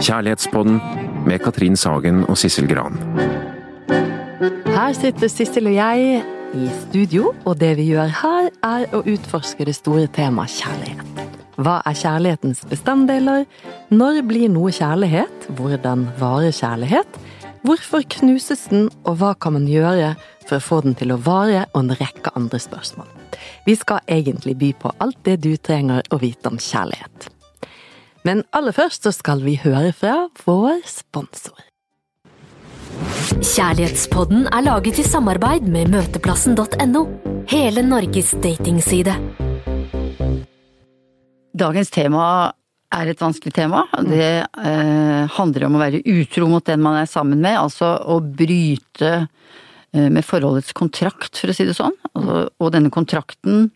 Kjærlighetspodden med Katrin Sagen og Sissel Gran. Her sitter Sissel og jeg i studio, og det vi gjør her, er å utforske det store temaet kjærlighet. Hva er kjærlighetens bestanddeler? Når blir noe kjærlighet? Hvordan varer kjærlighet? Hvorfor knuses den, og hva kan man gjøre for å få den til å vare, og en rekke andre spørsmål. Vi skal egentlig by på alt det du trenger å vite om kjærlighet. Men aller først så skal vi høre fra vår sponsor. Kjærlighetspodden er laget i samarbeid med møteplassen.no. Hele Norges datingside. Dagens tema er et vanskelig tema. Det eh, handler om å være utro mot den man er sammen med. Altså å bryte eh, med forholdets kontrakt, for å si det sånn. Altså, og denne kontrakten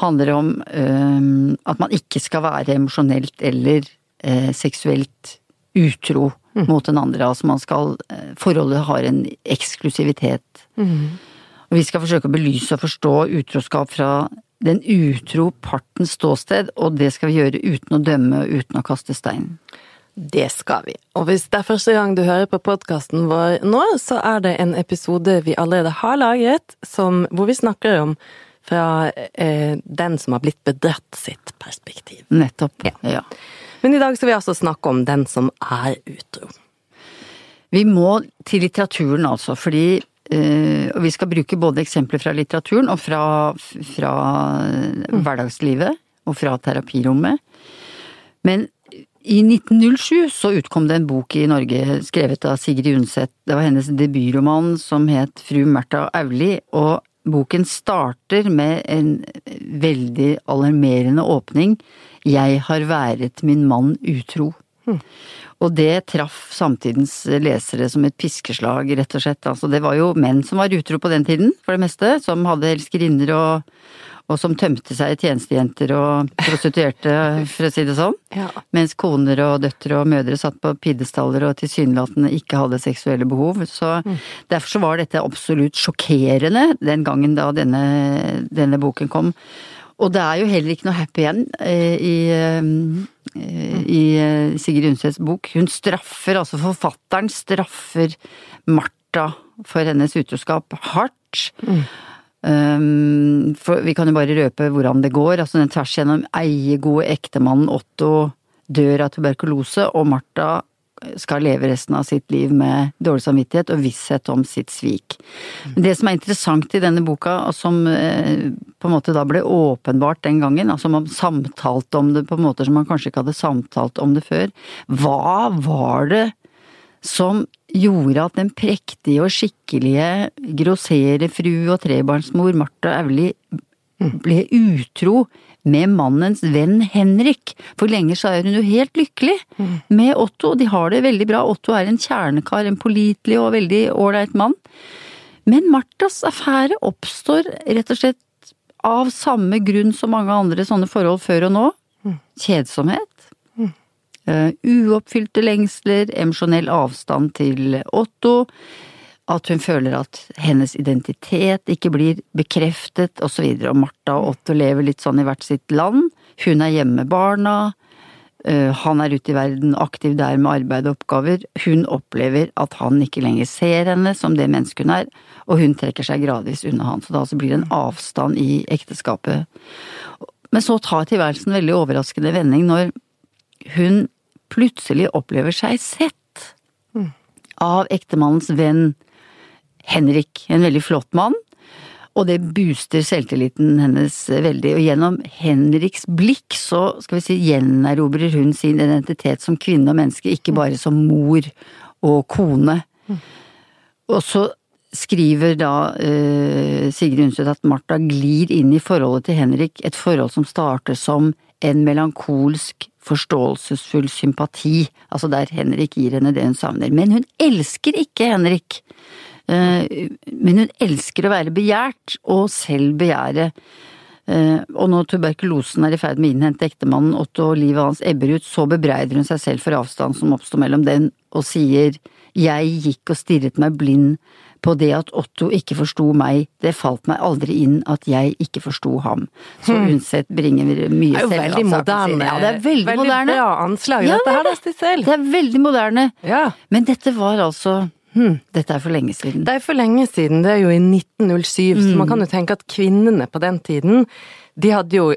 handler om eh, at man ikke skal være emosjonelt eller eh, seksuelt utro mm. mot den andre. Altså man skal eh, Forholdet har en eksklusivitet. Mm. Og vi skal forsøke å belyse og forstå utroskap fra den utro partens ståsted, og det skal vi gjøre uten å dømme og uten å kaste stein. Det skal vi. Og hvis det er første gang du hører på podkasten vår nå, så er det en episode vi allerede har laget, som, hvor vi snakker om fra eh, den som har blitt bedratt sitt perspektiv. Nettopp. Ja. ja. Men i dag skal vi altså snakke om den som er utro. Vi må til litteraturen altså, fordi eh, vi skal bruke både eksempler fra litteraturen og fra, fra mm. hverdagslivet og fra terapirommet. Men i 1907 så utkom det en bok i Norge skrevet av Sigrid Undset. Det var hennes debutroman som het Fru Märtha Auli, og Boken starter med en veldig alarmerende åpning. Jeg har været min mann utro. Mm. Og det traff samtidens lesere som et piskeslag, rett og slett. Altså, det var jo menn som var utro på den tiden, for det meste. Som hadde elskerinner og, og som tømte seg i tjenestejenter og prostituerte, for å si det sånn. Ja. Mens koner og døtre og mødre satt på pidestaller og tilsynelatende ikke hadde seksuelle behov. Så mm. derfor så var dette absolutt sjokkerende den gangen da denne, denne boken kom. Og det er jo heller ikke noe happy end eh, i, eh, i eh, Sigrid Undsets bok. Hun straffer, altså forfatteren straffer Martha for hennes utroskap hardt. Mm. Um, for vi kan jo bare røpe hvordan det går. Altså den tvers gjennom eiegode ektemannen Otto dør av tuberkulose, og Martha skal leve resten av sitt liv med dårlig samvittighet og visshet om sitt svik. Men det som er interessant i denne boka, og som eh, på en måte da ble åpenbart den gangen, altså man samtalte om det på måter som man kanskje ikke hadde samtalt om det før, hva var det som gjorde at den prektige og skikkelige grosserefru og trebarnsmor Martha Auli ble utro med mannens venn Henrik. For lenger så er hun jo helt lykkelig med Otto, og de har det veldig bra. Otto er en kjernekar, en pålitelig og veldig ålreit mann. Men Marthas affære oppstår rett og slett av samme grunn som mange andre sånne forhold før og nå. Kjedsomhet. Uh, uoppfylte lengsler, emosjonell avstand til Otto, at hun føler at hennes identitet ikke blir bekreftet, osv. Og, og Martha og Otto lever litt sånn i hvert sitt land. Hun er hjemme med barna. Uh, han er ute i verden aktiv der med arbeid og oppgaver. Hun opplever at han ikke lenger ser henne som det mennesket hun er, og hun trekker seg gradvis unna han. Så det altså blir en avstand i ekteskapet. Men så tar tilværelsen veldig overraskende vending når hun plutselig opplever seg sett av ektemannens venn Henrik, en veldig flott mann. Og det booster selvtilliten hennes veldig, og gjennom Henriks blikk så skal vi si gjenerobrer hun sin identitet som kvinne og menneske, ikke bare som mor og kone. Og så skriver da uh, Sigrid Undset at Martha glir inn i forholdet til Henrik, et forhold som starter som en melankolsk forståelsesfull sympati, altså der Henrik gir henne det hun savner. Men hun elsker ikke Henrik. Eh, men hun elsker å være begjært, og selv begjære. Eh, og når tuberkulosen er i ferd med å innhente ektemannen Otto og livet hans ebber ut, så bebreider hun seg selv for avstanden som oppsto mellom den, og sier jeg gikk og stirret meg blind på det at Otto ikke forsto meg, det falt meg aldri inn at jeg ikke forsto ham. Så Undset bringer mye selv. Det er jo veldig moderne. Ja, det er veldig, moderne. bra anslag, Ja, dette her, da, Stissel. Det er veldig moderne. Ja. Men dette var altså Hmm. Dette er for lenge siden. Det er for lenge siden, det er jo i 1907, så Mm. man kan jo tenke at kvinnene på den tiden, de hadde jo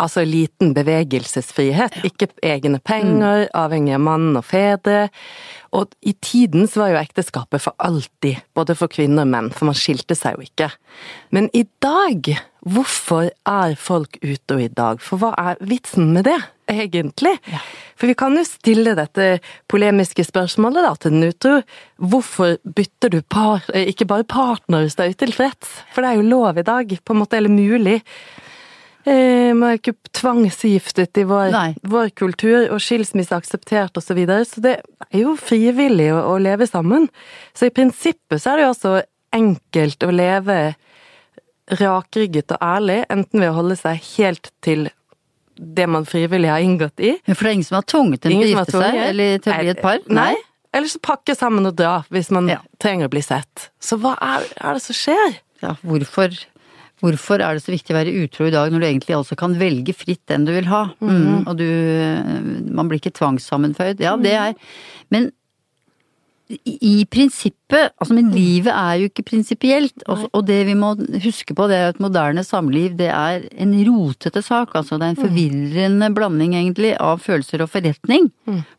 altså liten bevegelsesfrihet, ikke egne penger, avhengig av mann og fedre. Og i tiden så var jo ekteskapet for alltid, både for kvinner og menn, for man skilte seg jo ikke. Men i dag, hvorfor er folk utro i dag? For hva er vitsen med det, egentlig? For vi kan jo stille dette polemiske spørsmålet da til den utro. Hvorfor bytter du par, eh, ikke bare partner hvis du er utilfreds? For det er jo lov i dag, på en måte, eller mulig. Eh, man er ikke tvangsgiftet i vår, vår kultur, og skilsmisse er akseptert osv. Så, videre. så det er jo frivillig å, å leve sammen. Så i prinsippet så er det jo også enkelt å leve rakrygget og ærlig, enten ved å holde seg helt til det man frivillig har inngått i. Men For det er ingen som har tvunget en til å gifte seg, eller til å bli et par? Nei. Eller så pakke sammen og dra, hvis man Ja. trenger å bli sett. Så hva er, er det som skjer? Ja, hvorfor, hvorfor er det så viktig å være utro i dag, når du egentlig altså kan velge fritt den du vil ha? Mm, og du Man blir ikke tvangssammenføyd. Ja, det er Men i, prinsippet Altså, men livet er jo ikke prinsipielt. Og, og det vi må huske på, det er at moderne samliv, det er en rotete sak. Altså, det er en forvirrende blanding, egentlig, av følelser og forretning.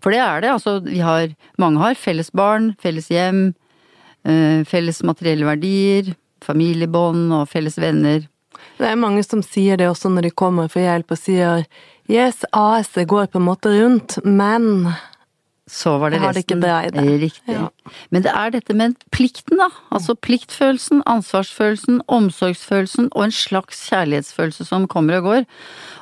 For det er det. Altså, vi har Mange har felles barn, felles hjem, eh, felles materielle verdier, familiebånd og felles venner. Det er mange som sier det også når de kommer for hjelp og sier Yes, AS-et går på en måte rundt, men Så var det resten. det ikke det. Riktig. Ja. Men det er dette med plikten, da. Altså pliktfølelsen, ansvarsfølelsen, omsorgsfølelsen og en slags kjærlighetsfølelse som kommer og går.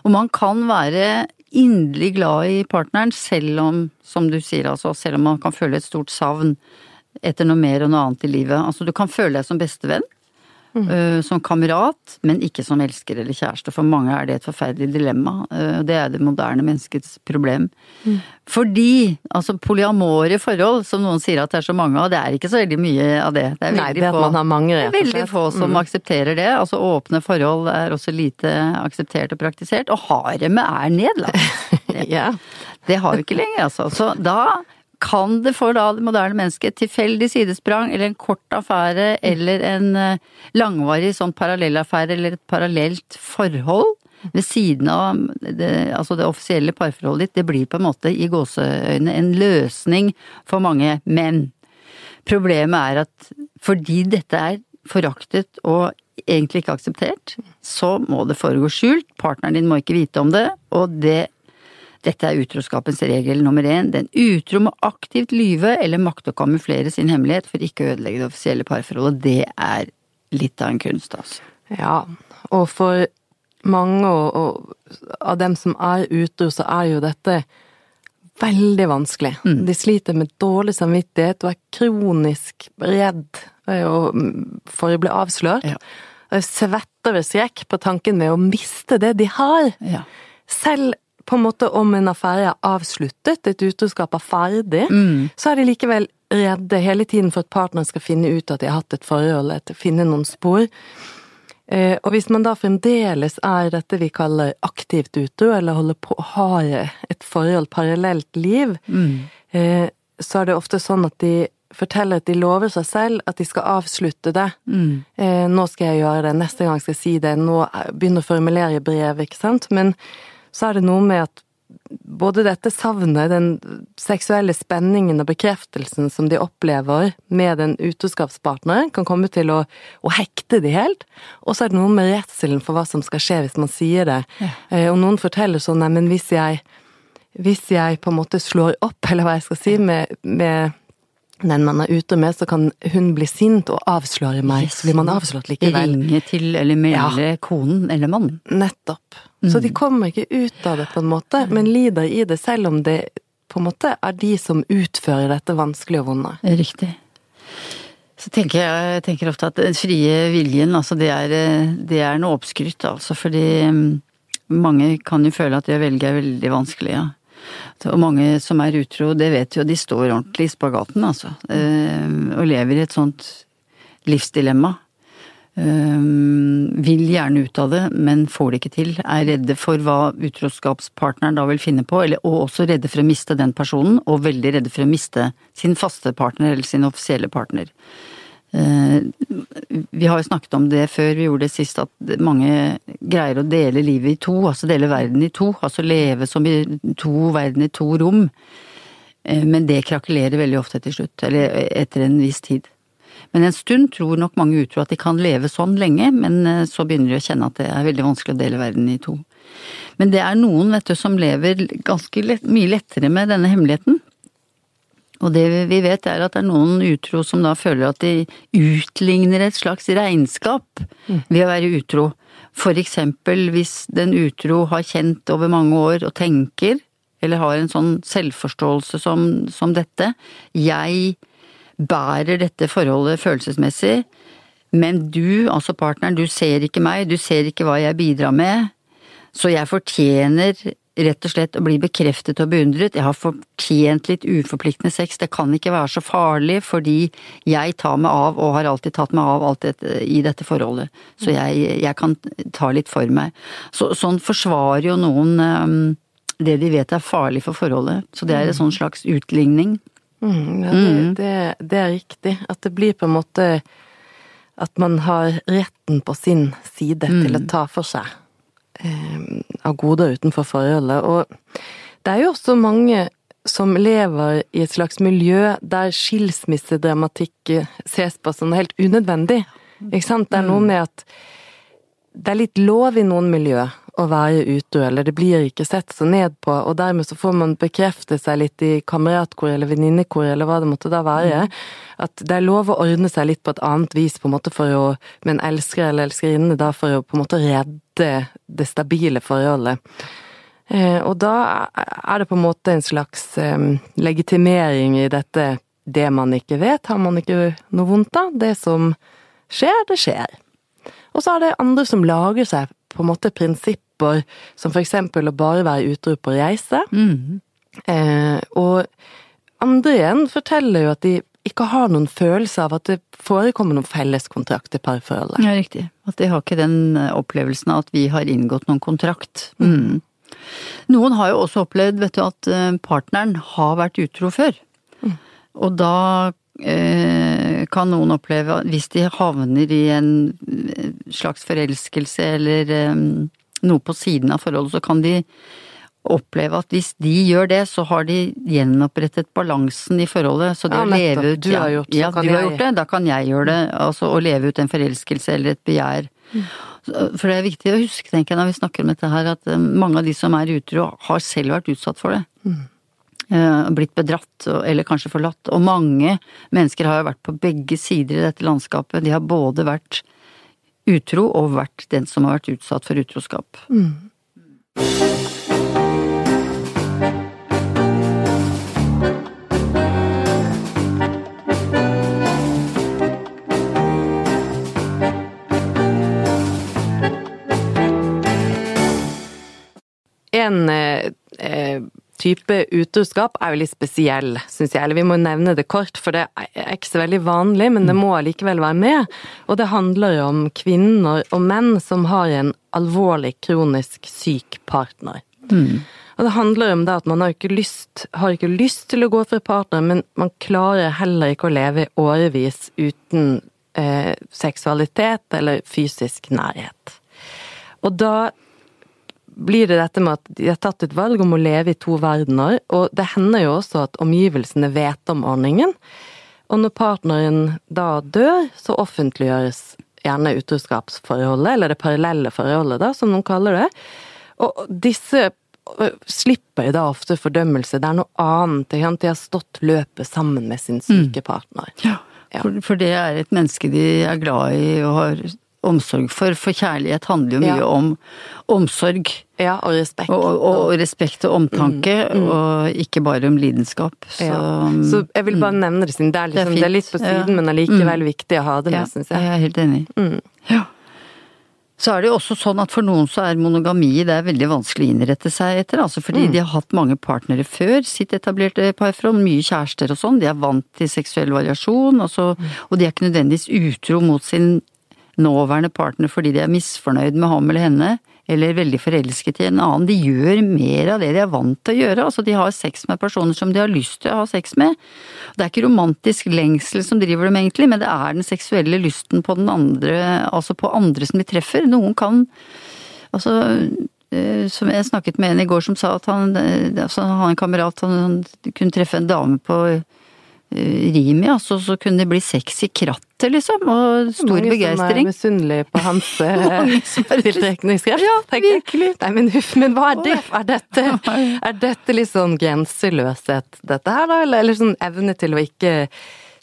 Og man kan være inderlig glad i partneren selv om, som du sier altså, selv om man kan føle et stort savn etter noe mer og noe annet i livet. Altså du kan føle deg som bestevenn. Øh, som kamerat, men ikke som elsker eller kjæreste. For mange er det et forferdelig dilemma. øh, Det er det moderne menneskets problem. Fordi altså polyamore forhold, som noen sier at det er så mange av, det er ikke så veldig mye av det. Det er Nei, veldig det at få, man har mange, det er veldig få som Mm. aksepterer det. Altså åpne forhold er også lite akseptert og praktisert. Og haremet er nedlagt. Ja. Det har vi ikke lenger, altså. Så da kan det for da det moderne mennesket et tilfeldig sidesprang, eller en kort affære, eller en eh, langvarig sånn parallellaffære, eller et parallelt forhold ved siden av det, altså det offisielle parforholdet ditt, det blir på en måte i gåseøyne en løsning for mange menn. Problemet er at fordi dette er foraktet og egentlig ikke akseptert, så må det foregå skjult, partneren din må ikke vite om det, og det dette er utroskapens regel nummer én. Den utro må aktivt lyve eller makte å kamuflere sin hemmelighet for ikke å ødelegge det offisielle parforholdet. Det er litt av en kunst, altså. Ja, og for mange og, og av dem som er utro, så er jo dette veldig vanskelig. Mm. De sliter med dårlig samvittighet og er kronisk redd eh, for å bli avslørt. Ja. Svetter ved skrekk på tanken ved å miste det de har. Ja. Selv på en måte om en affære er avsluttet, et utroskap er ferdig, Mm. så er de likevel redde hele tiden for at partneren skal finne ut at de har hatt et forhold, at finne noen spor. Eh, og hvis man da fremdeles er dette vi kaller aktivt utro, eller holder på å ha et forhold, parallelt liv, Mm. eh, så er det ofte sånn at de forteller at de lover seg selv at de skal avslutte det. Mm. Eh, nå skal jeg gjøre det, neste gang skal jeg si det, nå er- begynner å formulere brev, ikke sant. Men så er det noe med at både dette savnet, den seksuelle spenningen og bekreftelsen som de opplever med den utroskapspartneren, kan komme til å, å hekte de helt. Og så er det noe med redselen for hva som skal skje hvis man sier det. Eh, og noen forteller sånn, nei, men hvis jeg, hvis jeg på en måte slår opp, eller hva jeg skal si, med, med den man er ute med, så kan hun bli sint og avsløre meg. Så blir man avslått likevel. Ringe til eller melde konen eller mannen. Nettopp. Så de kommer ikke ut av det på en måte, men lider i det selv om det på en måte er de som utfører dette vanskelige og vonde. Riktig. Så tenker jeg, tenker ofte at den frie viljen, altså det er, det er noe oppskrytt, altså. Fordi mm, mange kan jo føle at det å velge er veldig vanskelig, ja. Og mange som er utro, det vet jo, de står ordentlig i spagaten, altså. Eh, Og lever i et sånt livsdilemma. Ehm, vil gjerne ut av det, men får det ikke til. Er redde for hva utroskapspartneren da vil finne på, eller, og også redde for å miste den personen, og veldig redde for å miste sin faste partner eller sin offisielle partner. Ehm, vi har jo snakket om det før vi gjorde det sist, at mange greier å dele livet i to, altså dele verden i to. Altså leve som i to verden i to rom. Ehm, men det krakelerer veldig ofte til slutt, eller etter en viss tid. Men en stund tror nok mange utro at de kan leve sånn lenge, men eh, så begynner de å kjenne at det er veldig vanskelig å dele verden i to. Men det er noen, vet du, som lever ganske lett, mye lettere med denne hemmeligheten. Og det vi vet er at det er noen utro som da føler at de utligner et slags regnskap ved å være utro. For eksempel hvis den utro har kjent over mange år og tenker, eller har en sånn selvforståelse som, som dette, jeg bærer dette forholdet følelsesmessig, men du, altså partneren, du ser ikke meg, du ser ikke hva jeg bidrar med, så jeg fortjener rett og slett å bli bekreftet og beundret, jeg har fortjent litt uforpliktende sex, det kan ikke være så farlig fordi jeg tar meg av og har alltid tatt meg av alt dette, i dette forholdet, så jeg, jeg, kan ta litt for meg. Så, sånn forsvarer jo noen um, det de vet er farlig for forholdet, så det er en sånn slags utligning. Mm, ja, det, mm. det, det, er riktig. At det blir på en måte At man har retten på sin side mm. til å ta for seg av goder utenfor forholdet. Og det er jo også mange som lever i et slags miljø der skilsmissedramatikk ses på som helt unødvendig. Ikke sant? Det er noe mm. med at det er litt lov i noen miljø å være utro, eller det blir ikke sett så ned på, og dermed så får man bekrefte seg litt i kameratkor eller venninnekor eller hva det måtte da være. At det er lov å ordne seg litt på et annet vis, på en måte for å, med en elsker eller elskerinne, da for å på en måte redde det stabile forholdet. Eh, og da er det på en måte en slags eh, legitimering i dette det man ikke vet, har man ikke noe vondt av. Det som skjer, det skjer. Og så er det andre som lager seg på en måte prinsipper som for eksempel å bare være utro på reise. Mm. Eh, og andre igjen forteller jo at de ikke har noen følelse av at det forekommer noen felleskontrakt i parforholdet. Ja, riktig. At de har ikke den eh, opplevelsen av at vi har inngått noen kontrakt. Mm. mm. Noen har jo også opplevd, vet du, at eh, partneren har vært utro før. Mm. Og da Eh, kan noen oppleve hvis de havner i en eh, slags forelskelse eller eh, noe på siden av forholdet, så kan de oppleve at hvis de gjør det, så har de gjenopprettet balansen i forholdet. Så det ja, å leve ut Du har gjort, ja, du har gjort det, da kan jeg gjøre det. Altså å leve ut en forelskelse eller et begjær. Mm. For det er viktig å huske, tenker jeg, når vi snakker om dette her, at mange av de som er utro, har selv vært utsatt for det. Mm. Eh, blitt bedratt eller kanskje forlatt. Og mange mennesker har jo vært på begge sider i dette landskapet. De har både vært utro og vært den som har vært utsatt for utroskap. Mm. En eh, eh type utroskap er jo litt spesiell, syns jeg. Eller vi må nevne det kort, for det er ikke så veldig vanlig, men det må allikevel være med. Og det handler jo om kvinner og menn som har en alvorlig kronisk syk partner. Mm. Og det handler om det at man har ikke, lyst, har ikke lyst til å gå fra partner, men man klarer heller ikke å leve i årevis uten eh, seksualitet eller fysisk nærhet. Og da blir det dette med at de har tatt et valg om å leve i to verdener, og det hender jo også at omgivelsene vet om ordningen. Og når partneren da dør, så offentliggjøres gjerne utroskapsforholdet, eller det parallelle forholdet, da, som noen kaller det. Og disse slipper da ofte fordømmelse. Det er noe annet. De har stått løpet sammen med sin syke mm. partner. Ja, for, for, det er et menneske de er glad i og har omsorg for, for kjærlighet handler jo mye ja. om omsorg. Ja, og respekt. Og, og, og respekt og omtanke, mm, mm. og ikke bare om lidenskap. Så, ja. så jeg vil bare mm. nevne det siden det er, liksom, det er, det er litt på siden, ja. men allikevel mm. viktig å ha det med, syns jeg. Jeg er helt enig. Mm. Ja. Så er det jo også sånn at for noen så er monogami det er veldig vanskelig å innrette seg etter, altså fordi Mm. de har hatt mange partnere før sitt etablerte parforhold, mye kjærester og sånn, de er vant til seksuell variasjon, altså, Mm. og de er ikke nødvendigvis utro mot sin nåværende partner fordi de er misfornøyd med ham eller henne, eller veldig forelsket i en annen. De gjør mer av det de er vant til å gjøre, altså de har sex med personer som de har lyst til å ha sex med. Det er ikke romantisk lengsel som driver dem egentlig, men det er den seksuelle lysten på den andre, altså på andre som de treffer. Noen kan Altså, eh, som jeg snakket med en i går som sa at han, eh, altså, han en kamerat, han, han kunne treffe en dame på eh, i, altså, så kunne det bli sex i krattet, liksom, og stor Mange begeistring. som er misunnelige på hans eh, Mange tiltrekningskraft. Ja, tenker virkelig. Nei, men huff, men hva er det? Er dette, er dette litt sånn grenseløshet, dette her, da? Eller, eller sånn evne til å ikke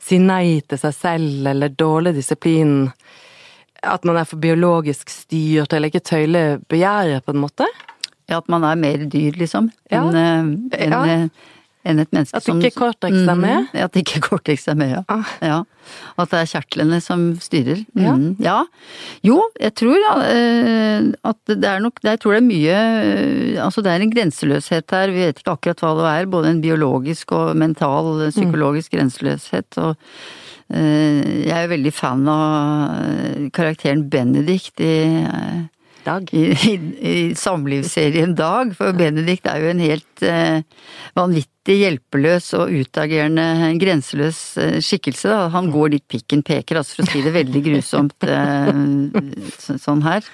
si nei til seg selv, eller dårlig disiplin? At man er for biologisk styrt, eller ikke tøyler begjæret, på en måte? Ja, at man er mer dyr, liksom, enn ja. en, Ja. Eh, enn et menneske som At ikke cortex er med? Mm, At ikke cortex er med, ja. Ah. ja. At det er kjertlene som styrer. Ja. Mhm, ja. Jo, jeg tror ja, eh, at det er nok Jeg tror det er mye eh, Altså det er en grenseløshet her, vi vet ikke akkurat hva det er. Både en biologisk og mental, psykologisk psykologisk grenseløshet. og eh, jeg er jo veldig fan av eh, karakteren Benedict i eh, Dag. i, i, i samlivsserien Dag, for Benedikt er jo en helt eh, vanvittig hjelpeløs og utagerende, grenseløs eh, skikkelse. Da. Han går dit pikken peker, altså for å si det veldig grusomt eh, så, sånn her.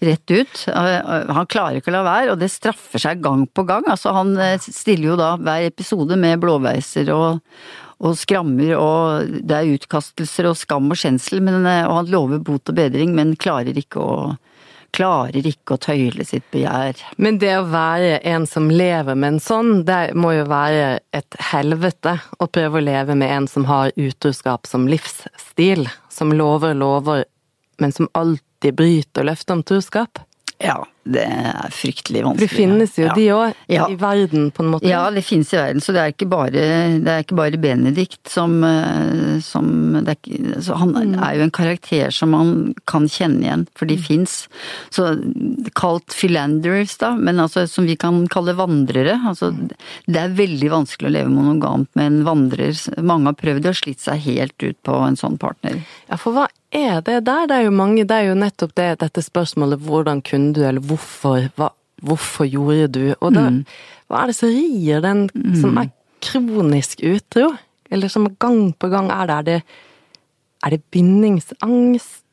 Rett ut. Eh, Han klarer ikke å la være, og det straffer seg gang på gang. Altså han eh, stiller jo da hver episode med blåveiser og og skrammer, og det er utkastelser og skam og skjensel, men, eh, og han lover bot og bedring, men klarer ikke å klarer ikke å tøyle sitt begjær. Men det å være en som lever med en sånn, det må jo være et helvete å prøve å leve med en som har utroskap som livsstil. Som lover og lover, men som alltid bryter løftet om troskap. Ja, det er fryktelig vanskelig. det finnes jo ja. de òg, Ja. i verden, på en måte. Ja, det finnes i verden, så det er ikke bare, det er ikke bare Benedikt som, eh, som det er Han Mm. er jo en karakter som man kan kjenne igjen, for de fins. Så kalt philanderers, da, men altså som vi kan kalle vandrere. Altså, det er veldig vanskelig å leve monogamt med en vandrer. Mange har prøvd og slitt seg helt ut på en sånn partner. Ja, for hva er det der? Det er jo mange, det er jo nettopp det, dette spørsmålet hvordan kunne du, eller hvorfor, hva, hvorfor gjorde du? Og da, hva er det som rir den som er kronisk utro? Eller som gang på gang er det, er det, er det bindingsangst?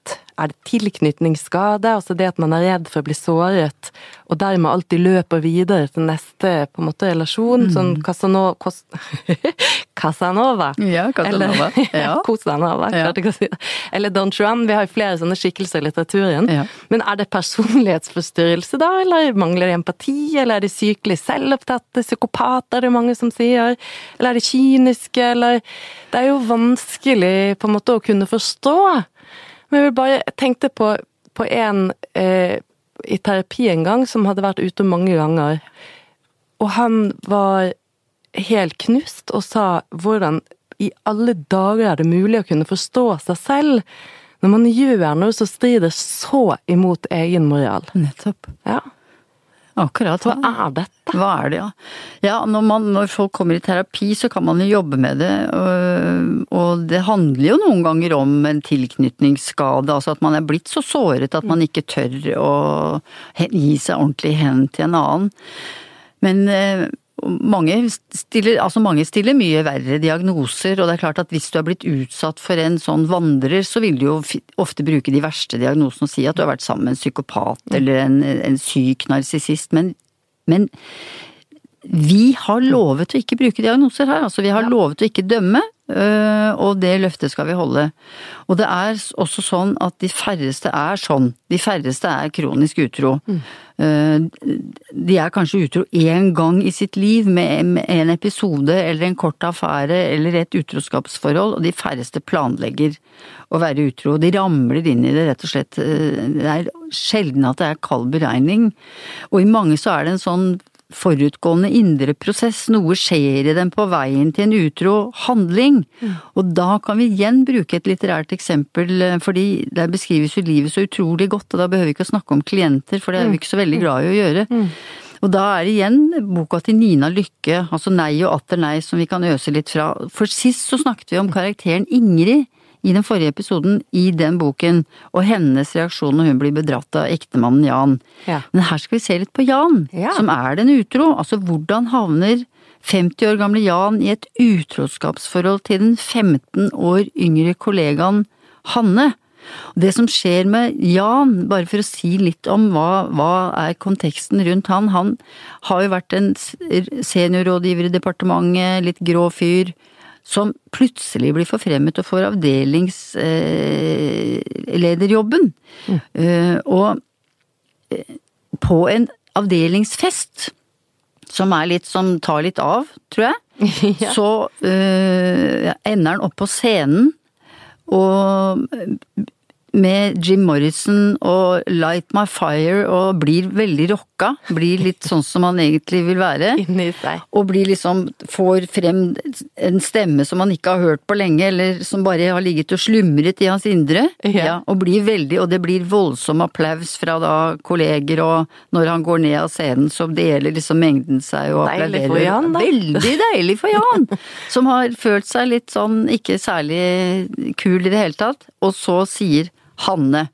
Er det tilknytningsskade? Altså det at man er redd for å bli såret, og dermed alltid løper videre til neste på en måte relasjon? Sånn Casanova Cos- Casanova? Ja, Casanova. Eller, Ja. Casanova, Ja. si. Eller Don Juan, vi har jo flere sånne skikkelser i litteraturen. Ja. Men er det personlighetsforstyrrelse da, eller mangler det empati, eller er det sykelig selvopptatte, psykopater, er det mange som sier, eller er det kyniske, eller Det er jo vanskelig på en måte å kunne forstå. Men jeg vil bare jeg tenkte på, på en eh, i terapi en gang som hadde vært ute mange ganger. Og han var helt knust og sa hvordan i alle dager er det mulig å kunne forstå seg selv når man gjør noe som strider så imot egen moral. Nettopp. Ja. Akkurat. Hva er dette? Hva er det, ja? Ja, når, man, når folk kommer i terapi, så kan man jo jobbe med det. Og, og det handler jo noen ganger om en tilknytningsskade. Altså at man er blitt så såret at man ikke tør å gi seg ordentlig hen til en annen. Men eh, mange stiller, altså mange stiller mye verre diagnoser, og det er klart at hvis du er blitt utsatt for en sånn vandrer, så vil du jo ofte bruke de verste diagnosene og si at du har vært sammen med en psykopat eller en, en syk narsissist, men, men vi har lovet å ikke bruke diagnoser her, altså vi har lovet å ikke dømme, og det løftet skal vi holde. Og det er også sånn at de færreste er sånn. De færreste er kronisk utro. Mm. De er kanskje utro én gang i sitt liv med en episode eller en kort affære eller et utroskapsforhold, og de færreste planlegger å være utro. De ramler inn i det, rett og slett. Øh, Det er sjelden at det er kald beregning. Og i mange så er det en sånn forutgående indre prosess, noe skjer i dem på veien til en utro handling. Og da kan vi igjen bruke et litterært eksempel, eh, fordi der beskrives jo livet så utrolig godt, og da behøver vi ikke å snakke om klienter, for det er vi ikke så veldig glad i å gjøre. Og da er det igjen boka til Nina Lykke, altså Nei og atter nei, som vi kan øse litt fra. For sist så snakket vi om karakteren Ingrid i den forrige episoden i den boken, og hennes reaksjon når hun blir bedratt av ektemannen Jan. Ja. Men her skal vi se litt på Jan, Ja. som er den utro. Altså hvordan havner 50 år gamle Jan i et utroskapsforhold til den 15 år yngre kollegaen Hanne? Det som skjer med Jan, bare for å si litt om hva, hva er konteksten rundt han, han har jo vært en seniorrådgiver i departementet, litt grå fyr, som plutselig blir forfremmet og får avdelingslederjobben. Eh, og eh, på en avdelingsfest, som er litt som tar litt av, tror jeg, så eh, ender han opp på scenen og med Jim Morrison og Light My Fire og blir veldig rocka. Blir litt sånn som han egentlig vil være. Inni seg. Og blir liksom, får frem en stemme som han ikke har hørt på lenge, eller som bare har ligget og slumret i hans indre. Ja. og blir veldig, og det blir voldsom applaus fra da kolleger, og når han går ned av scenen så deler liksom mengden seg og Deilig applauderer. for Jan, da. Veldig deilig for Jan! Som har følt seg litt sånn ikke særlig kul i det hele tatt, og så sier Hanne,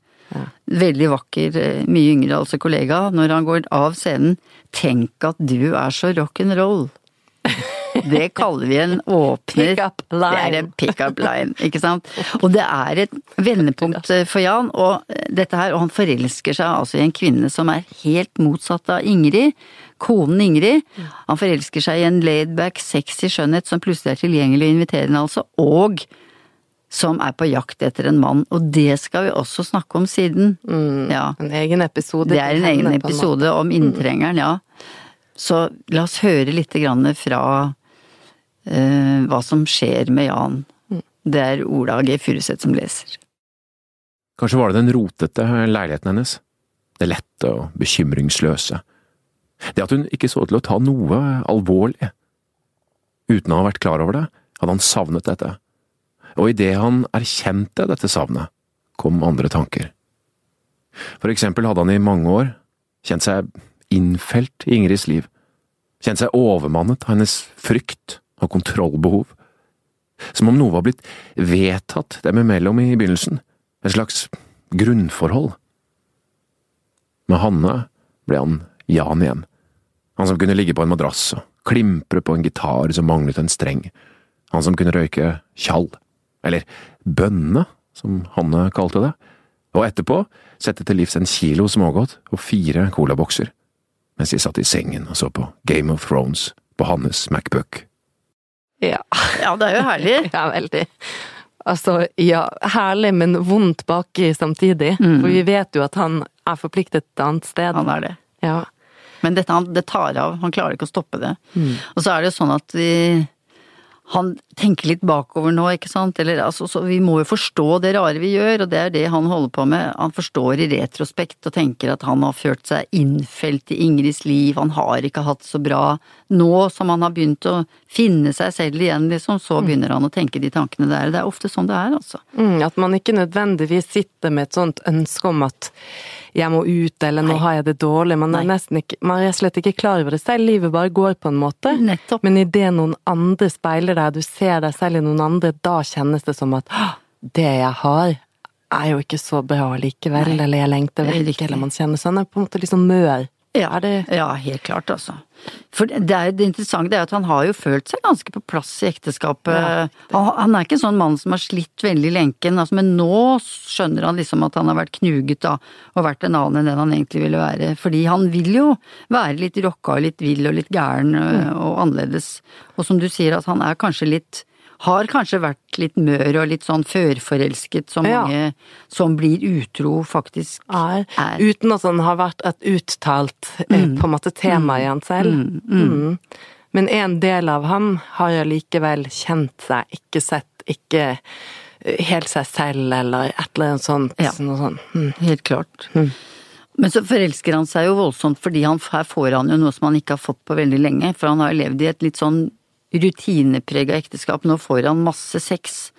veldig vakker, eh, mye yngre altså kollega, når han går av scenen, tenk at du er så rock'n'roll. Det kaller vi en åpner. Pick-up line. Det er en pick-up line, ikke sant. Og det er et vendepunkt eh, for Jan, og eh, dette her, og han forelsker seg altså i en kvinne som er helt motsatt av Ingrid. Konen Ingrid. Han forelsker seg i en laidback, sexy skjønnhet som plutselig er tilgjengelig og inviterende, altså, og som er på jakt etter en mann, og det skal vi også snakke om siden. Ja. En egen episode. Det er en egen episode om inntrengeren, ja. Så la oss høre litt grann fra uh, hva som skjer med Jan. Det er Ola G. Furuseth som leser. Kanskje var det den rotete leiligheten hennes, det lette og bekymringsløse, det at hun ikke så ut til å ta noe alvorlig. Uten å ha vært klar over det, hadde han savnet dette, og idet han erkjente dette savnet, kom andre tanker. For eksempel hadde han i mange år kjent seg innfelt i Ingrids liv, kjent seg overmannet av hennes frykt og kontrollbehov, som om noe var blitt vedtatt dem imellom i begynnelsen, et slags grunnforhold. Med Hanne ble han Jan igjen, han som kunne ligge på en madrass og klimpre på en gitar som manglet en streng, han som kunne røyke tjall, eller bønne, som Hanne kalte det, og etterpå sette til livs en kilo smågodt og fire colabokser, mens de satt i sengen og så på Game of Thrones på Hannes Macbook. Ja. Ja, det er jo herlig. ja, veldig. Altså, ja, herlig, men vondt baki samtidig. Mm. For vi vet jo at han er forpliktet et annet sted. Han er det. Ja. Men dette, han, det tar av, han klarer ikke å stoppe det. Mm. Og så er det jo sånn at vi han tenker litt bakover nå, ikke sant. Eller, altså, så vi må jo forstå det rare vi gjør, og det er det han holder på med. Han forstår i retrospekt og tenker at han har ført seg innfelt i Ingrids liv, han har ikke hatt det så bra. Nå som han har begynt å finne seg selv igjen, liksom, så begynner han å tenke de tankene der. Det er ofte sånn det er, altså. Mm, at man ikke nødvendigvis sitter med et sånt ønske om at jeg må ut, eller nå Nei. har jeg det dårlig. Man er nesten ikke, man er slett ikke klar over det selv. Livet bare går på en måte. Nettopp. Men idet noen andre speiler deg, du ser deg selv i noen andre, da kjennes det som at det jeg har, er jo ikke så bra likevel, Nei. eller jeg lengter Det er vekk, eller man kjenner sånn, er på en måte liksom mør. Ja, det ja, helt klart, altså. For det, er, det interessante er at han har jo følt seg ganske på plass i ekteskapet. Ja. Han, han er ikke en sånn mann som har slitt veldig i lenken, altså, men nå skjønner han liksom at han har vært knuget da, og vært en annen enn den han egentlig ville være. Fordi han vil jo være litt rocka og litt vill og litt gæren Mm. øh, og annerledes. Og som du sier, at han er kanskje litt har kanskje vært litt mør og litt sånn førforelsket, som Ja. mange som blir utro faktisk er, Er. uten at han har vært et uttalt mm. på en måte tema i han selv. Mm. Men en del av han har jo likevel kjent seg, ikke sett, ikke eh, helt seg selv, eller et eller annet sånt. Ja. Sånt. Mm. Helt klart. Men så forelsker han seg jo voldsomt, fordi han, her får han jo noe som han ikke har fått på veldig lenge. For han har jo levd i et litt sånn rutineprega ekteskap. Nå får han masse sex,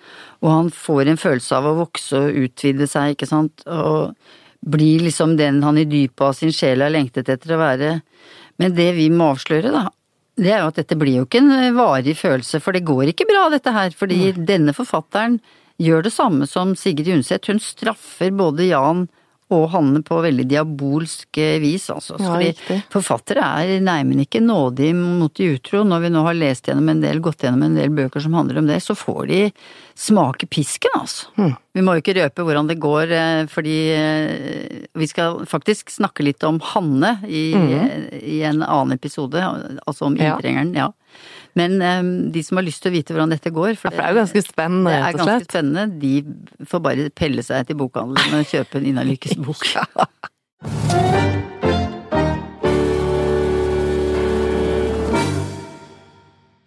og han får en følelse av å vokse og utvide seg, ikke sant. Og blir liksom den han i dypet av sin sjel har lengtet etter å være. Men det vi må avsløre, da, det er jo at dette blir jo ikke en varig følelse, for det går ikke bra dette her. Fordi denne forfatteren gjør det samme som Sigrid Undset. Hun straffer både Jan og Hanne på veldig diabolsk eh, vis, altså. Ja, Fordi forfattere er neimen ikke nådige mot de utro. Når vi nå har lest gjennom en del, gått gjennom en del bøker som handler om det, så får de smake pisken, altså. Mm. Vi må jo ikke røpe hvordan det går, eh, fordi eh, vi skal faktisk snakke litt om Hanne i, i en annen episode, altså om inntrengeren, ja. Men um, de som har lyst til å vite hvordan dette går, Ja, for det er jo ganske spennende, det er ganske spennende, de får bare pelle seg til bokhandelen og kjøpe en Ina Lykkes bok.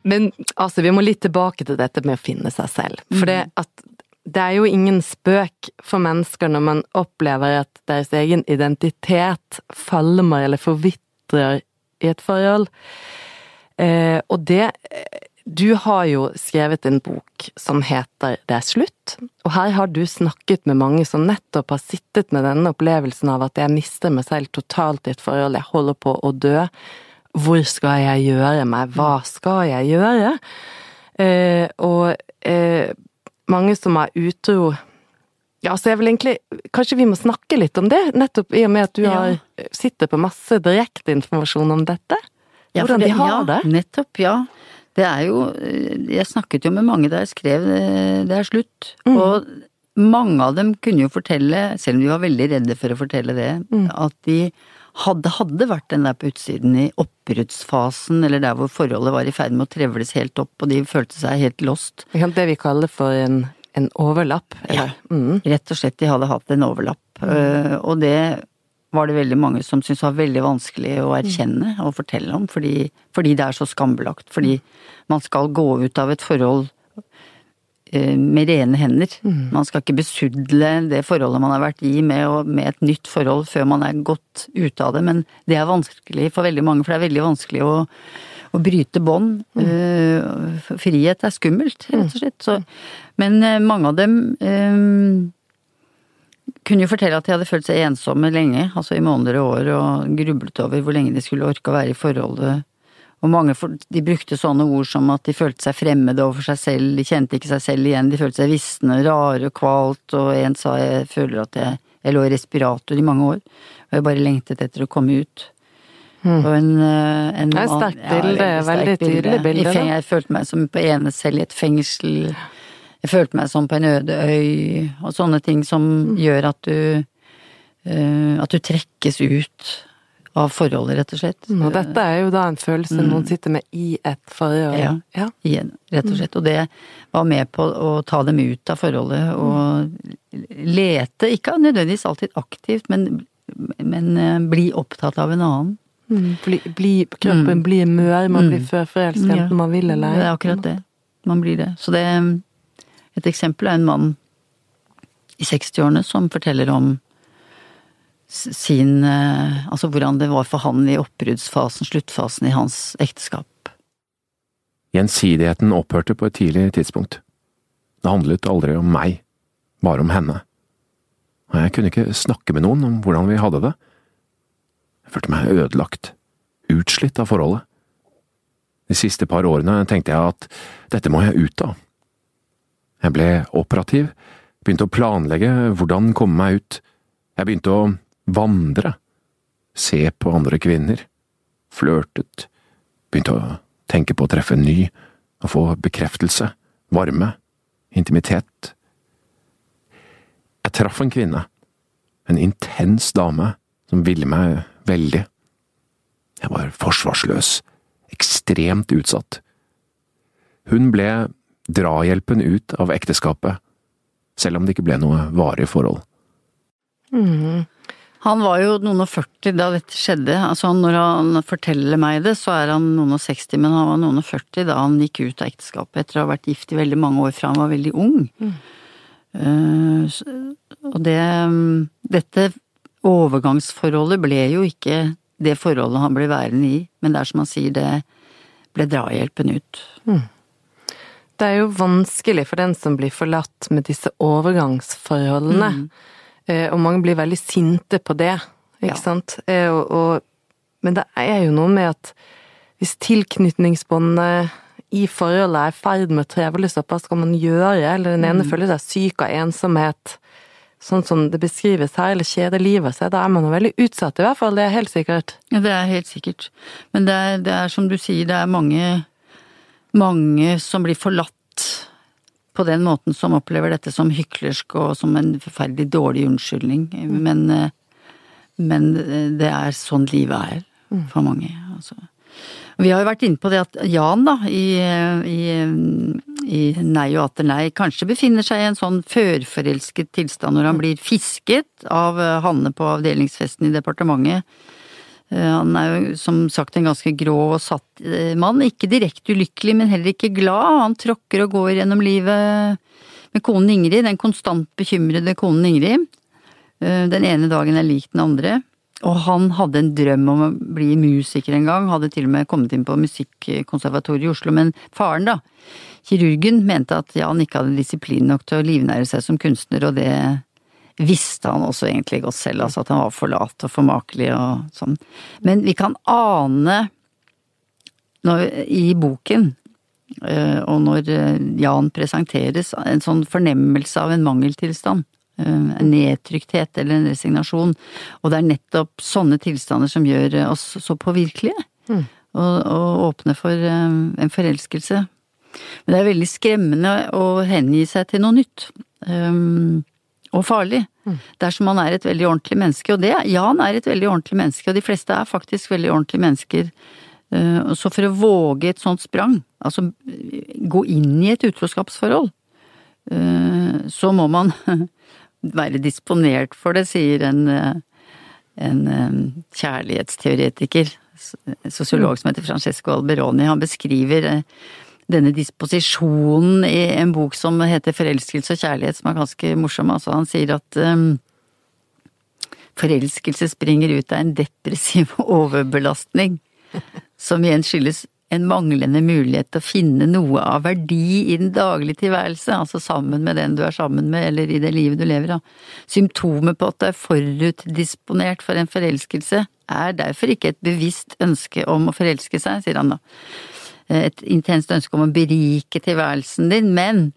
Men altså, vi må litt tilbake til dette med å finne seg selv. For det, at, det er jo ingen spøk for mennesker når man opplever at deres egen identitet falmer eller forvitrer i et forhold. Eh, og det Du har jo skrevet en bok som heter Det er slutt. Og her har du snakket med mange som nettopp har sittet med denne opplevelsen av at jeg mister meg selv totalt i et forhold, jeg holder på å dø. Hvor skal jeg gjøre meg? Hva skal jeg gjøre? Eh, og eh, mange som er utro Ja, så jeg vil egentlig Kanskje vi må snakke litt om det, nettopp i og med at du Ja. har, sitter på masse direkteinformasjon om dette. Ja, Hvordan de har ja, det. Nettopp, ja. Det er jo Jeg snakket jo med mange da jeg skrev eh, Det er slutt. Mm. Og mange av dem kunne jo fortelle, selv om de var veldig redde for å fortelle det, Mm. at de hadde, hadde vært den der på utsiden i oppbruddsfasen, eller der hvor forholdet var i ferd med å trevles helt opp, og de følte seg helt lost. Det vi kaller for en, en overlapp. Eller? Mm. Rett og slett, de hadde hatt en overlapp. Eh, og det var det veldig mange som syntes var veldig vanskelig å erkjenne og fortelle om, fordi, fordi det er så skambelagt. Fordi man skal gå ut av et forhold eh, med rene hender. Man skal ikke besudle det forholdet man har vært i med, med et nytt forhold før man er godt ute av det, men det er vanskelig for veldig mange, for det er veldig vanskelig å, å bryte bånd. Mm. frihet er skummelt, rett og slett. Så, men eh, mange av dem eh, kunne jo fortelle at de hadde følt seg ensomme lenge, altså i måneder og år, og grublet over hvor lenge de skulle orke å være i forholdet. Og mange for, de brukte sånne ord som at de følte seg fremmede overfor seg selv, de kjente ikke seg selv igjen, de følte seg visne, rare og kvalt, og en sa jeg føler at jeg, jeg lå i respirator i mange år, og jeg bare lengtet etter å komme ut. Og en, eh, en Det er sterkt bilde, veldig tydelig bilde, bilde. Jeg følte meg som på ene selv i et fengsel. Jeg følte meg som på en øde øy, og sånne ting som gjør at du eh, At du trekkes ut av forholdet, rett og slett. Og dette er jo da en følelse noen sitter med i et forhold. Ja. ja. Igjen, rett og slett. Og det var med på å ta dem ut av forholdet og lete, ikke nødvendigvis alltid aktivt, men, men eh, bli opptatt av en annen. Mm, Bli, bli, kroppen blir mør, man blir førforelsket Ja. enten man vil eller ei. Det er akkurat det. Man blir det. Så det Et eksempel er en mann i 60-årene som forteller om sin eh, Altså hvordan det var for han i oppbruddsfasen, sluttfasen i hans ekteskap. Gjensidigheten opphørte på et tidlig tidspunkt. Det handlet aldri om meg, bare om henne. Og jeg kunne ikke snakke med noen om hvordan vi hadde det. Jeg følte meg ødelagt, utslitt av forholdet. De siste par årene tenkte jeg at dette må jeg ut av. Jeg ble operativ, begynte å planlegge hvordan komme meg ut. Jeg begynte å vandre, se på andre kvinner, flørtet, begynte å tenke på å treffe en ny å få bekreftelse, varme, intimitet. Jeg traff en kvinne, en intens dame som ville meg veldig. Jeg var forsvarsløs, ekstremt utsatt. Hun ble drahjelpen ut av ekteskapet, selv om det ikke ble noe varig forhold. Han var jo noen og 40 da dette skjedde. Altså når han forteller meg det, så er han noen og 60, men han var noen og 40 da han gikk ut av ekteskapet etter å ha vært gift i veldig mange år fra han var veldig ung. Mm. Uh, og det Dette overgangsforholdet ble jo ikke det forholdet han ble værende i, men det er som han sier, det ble drahjelpen ut. Det er jo vanskelig for den som blir forlatt med disse overgangsforholdene. Eh, Og mange blir veldig sinte på det, ikke Ja. sant. Eh, Og, og, men det er jo noe med at hvis tilknytningsbåndet i forholdet er i ferd med å trevles opp, hva skal man gjøre? Eller den ene føler seg syk av ensomhet, sånn som det beskrives her, eller kjeder livet seg, da er man jo veldig utsatt, i hvert fall. Det er helt sikkert. Ja, det er helt sikkert. Men det er, det er som du sier, det er mange, mange som blir forlatt på den måten som opplever dette som hyklersk og som en forferdelig dårlig unnskyldning. Men, eh, men det er sånn livet er for mange. Altså. Vi har jo vært inne på det at Jan, da, i, i, i Nei og atter nei, kanskje befinner seg i en sånn førforelsket tilstand når han blir fisket av eh, Hanne på avdelingsfesten i departementet. Eh, Han er jo som sagt en ganske grå og satt eh, mann. Ikke direkte ulykkelig, men heller ikke glad. Han tråkker og går gjennom livet med konen Ingrid, den konstant bekymrede konen Ingrid. Eh, Den ene dagen er lik den andre. Og han hadde en drøm om å bli musiker en gang, hadde til og med kommet inn på Musikkonservatoriet i Oslo, men faren, da, kirurgen, mente at Jan ikke hadde disiplin nok til å livnære seg som kunstner, og det visste han også egentlig godt selv, altså at han var for lat og for makelig og sånn. Men vi kan ane når, i boken, eh, og når eh, Jan presenteres, en sånn fornemmelse av en mangeltilstand. eh, En nedtrykthet eller en resignasjon. Og det er nettopp sånne tilstander som gjør oss så påvirkelige. Og, og åpne for en forelskelse. Men det er veldig skremmende å hengi seg til noe nytt. Um, og farlig. Dersom man er et veldig ordentlig menneske. Og det, Jan er et veldig ordentlig menneske, og de fleste er faktisk veldig ordentlige mennesker. Uh, Så for å våge et sånt sprang, altså gå inn i et utroskapsforhold, uh, så må man være disponert for det, sier en, en kjærlighetsteoretiker, sosiolog som heter Francesco Alberoni. Han beskriver denne disposisjonen i en bok som heter Forelskelse og kjærlighet, som er ganske morsom. Altså, han sier at um, forelskelse springer ut av en depressiv overbelastning, som igjen skyldes en manglende mulighet til å finne noe av verdi i den daglige tilværelse, altså sammen med den du er sammen med, eller i det livet du lever av. Symptomet på at du er forutdisponert for en forelskelse, er derfor ikke et bevisst ønske om å forelske seg, sier han da et intenst ønske om å berike tilværelsen din, men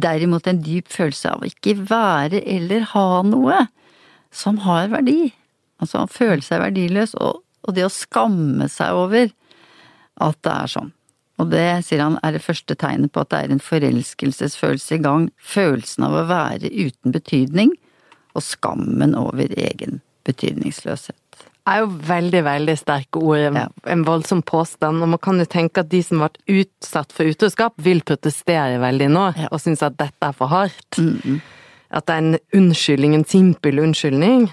derimot en dyp følelse av å ikke være eller ha noe som har verdi. Altså å føle seg verdiløs, og, og det å skamme seg over at det er sånn. Og det, sier han, er det første tegnet på at det er en forelskelsesfølelse i gang. Følelsen av å være uten betydning, og skammen over egen betydningsløshet. Er jo veldig, veldig sterke ord. En, Ja. en voldsom påstand. Og man kan jo tenke at de som vært utsatt for utroskap, vil protestere veldig nå, Ja. og synes at dette er for hardt. Mm, At det er en unnskyldning, en simpel unnskyldning.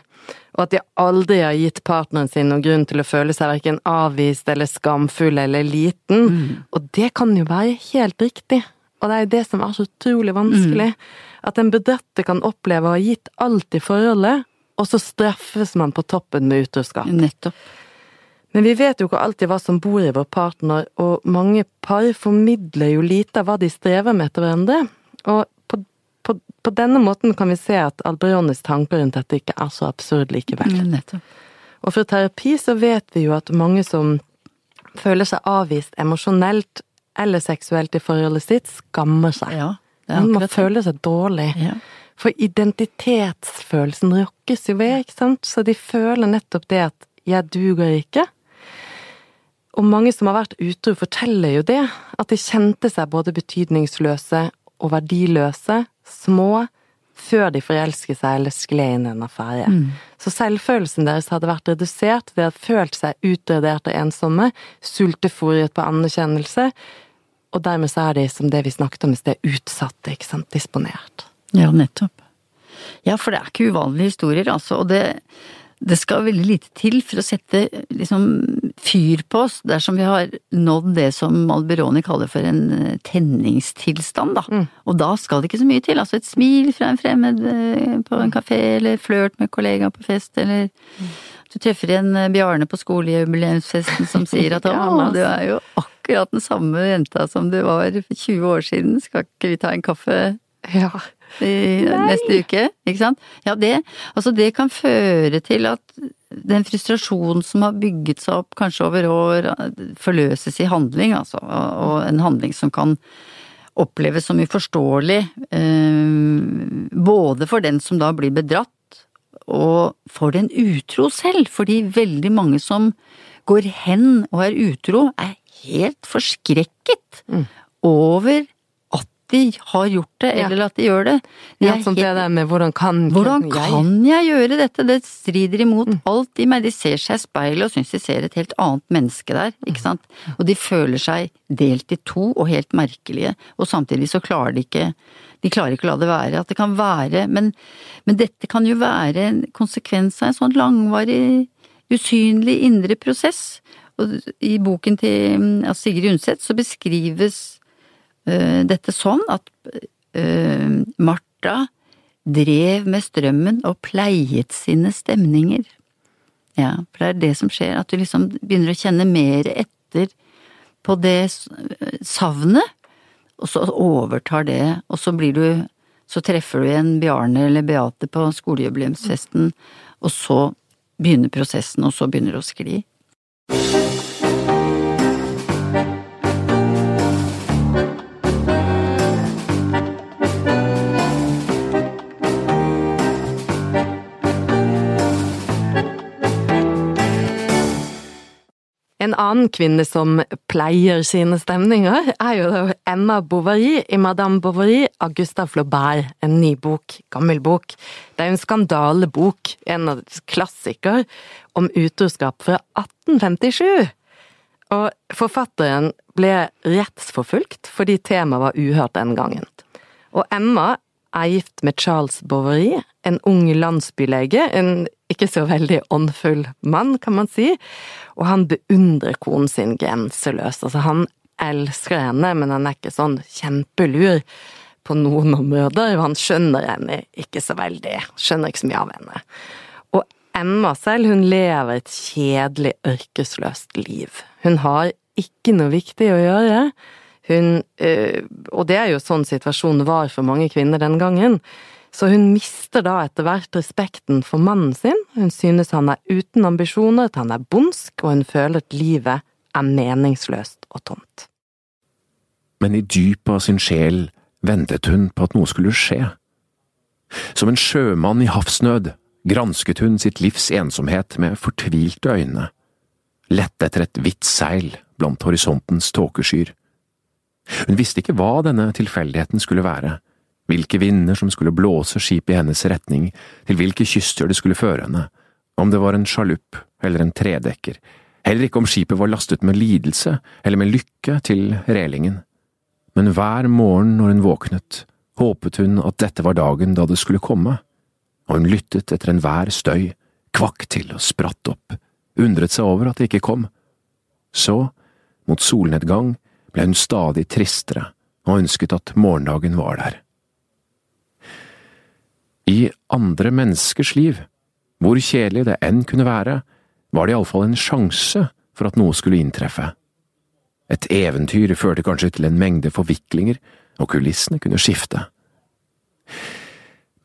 Og at de aldri har gitt partneren sin noen grunn til å føle seg verken avvist eller skamfull eller liten. mm. Og det kan jo være helt riktig. Og det er jo det som er så utrolig vanskelig. At en bedrette kan oppleve å ha gitt alt i forholdet, og så straffes man på toppen med utroskap. Nettopp. Men vi vet jo ikke alltid hva som bor i vår partner, og mange par formidler jo lite av hva de strever med etter hverandre. Og på, på, på denne måten kan vi se at Alberonis tanker rundt dette ikke er så absurd likevel. Mm, Nettopp. Og fra terapi så vet vi jo at mange som føler seg avvist emosjonelt eller seksuelt i forholdet sitt, skammer seg. Ja, det er Man må føle føler seg dårlig. Ja. For identitetsfølelsen rokkes jo ved, ikke sant? Så de føler nettopp det at 'jeg duger ikke'. Og mange som har vært utro, forteller jo det. At de kjente seg både betydningsløse og verdiløse, små, før de forelsket seg eller skled inn i en affære. Så selvfølelsen deres hadde vært redusert, de hadde følt seg utradert og ensomme, sultefòret på anerkjennelse, og dermed så er de, som det vi snakket om i sted, utsatte, ikke sant, disponert. Ja, nettopp. Ja, for det er ikke uvanlige historier, altså. Og det, det skal veldig lite til for å sette liksom fyr på oss dersom vi har nådd det som Alberoni kaller for en eh, tenningstilstand, da. Mm. Og da skal det ikke så mye til. Altså et smil fra en fremmed eh, på en kafé, eller flørt med kollega på fest, eller du treffer en eh, Bjarne på skolejubileumsfesten som sier at å, ja, du er jo akkurat den samme jenta som du var for 20 år siden, skal ikke vi ta en kaffe? Ja. I neste uke, ikke sant? Ja, det, altså det kan føre til at den frustrasjonen som har bygget seg opp kanskje over år, forløses i handling, altså. Og en handling som kan oppleves som uforståelig, eh, både for den som da blir bedratt, og for den utro selv. Fordi veldig mange som går hen og er utro, er helt forskrekket over at de har gjort det, eller at de gjør det. De ja sånn helt... det der med hvordan kan hvordan jeg kan jeg gjøre dette? Det strider imot alt i meg. De ser seg i speilet og syns de ser et helt annet menneske der, ikke sant. Og de føler seg delt i to og helt merkelige, og samtidig så klarer de ikke de klarer ikke å la det være. At det kan være Men, men dette kan jo være en konsekvens av en sånn langvarig, usynlig indre prosess. Og i boken til mm, Sigrid Undset så beskrives dette sånn at eh, Martha drev med strømmen og pleiet sine stemninger. Ja, for det er det som skjer, at du liksom begynner å kjenne mer etter på det savnet, og så overtar det, og så blir du Så treffer du igjen Bjarne eller Beate på skolejubileumsfesten, og så begynner prosessen, og så begynner det å skli. En annen kvinne som pleier sine stemninger, er jo Emma Bovary i Madame Bovary av Gustave Flaubert, en ny bok, gammel bok. Det er en skandalebok, en av klassiker, om utroskap fra 1857. Og forfatteren ble rettsforfulgt fordi temaet var uhørt den gangen. Og Emma er gift med Charles Bovary, en ung landsbylege, en ikke så veldig åndfull mann, kan man si, og han beundrer konen sin grenseløst. Altså, han elsker henne, men han er ikke sånn kjempelur på noen områder, og han skjønner henne ikke så veldig, skjønner ikke så mye av henne. Og Emma selv, hun lever et kjedelig, ørkesløst liv. Hun har ikke noe viktig å gjøre. Hun, øh, og det er jo sånn situasjonen var for mange kvinner den gangen. Så hun mister da etter hvert respekten for mannen sin. Hun synes han er uten ambisjoner, at han er bondsk, og hun føler at livet er meningsløst og tomt. Men i dypet av sin sjel ventet hun på at noe skulle skje. Som en sjømann i havsnød gransket hun sitt livs ensomhet med fortvilte øyne, lette etter et hvitt seil blant horisontens tåkeskyer. Hun visste ikke hva denne tilfeldigheten skulle være, hvilke vinder som skulle blåse skipet i hennes retning, til hvilke kyster det skulle føre henne, om det var en sjalupp eller en tredekker, heller ikke om skipet var lastet med lidelse eller med lykke til relingen. Men hver morgen når hun våknet, håpet hun at dette var dagen da det skulle komme, og hun lyttet etter enhver støy, kvakk til og spratt opp, undret seg over at det ikke kom. Så, mot solnedgang, ble hun stadig tristere og ønsket at morgendagen var der. I andre menneskers liv, hvor kjedelig det enn kunne være, var det iallfall en sjanse for at noe skulle inntreffe. Et eventyr førte kanskje til en mengde forviklinger, og kulissene kunne skifte.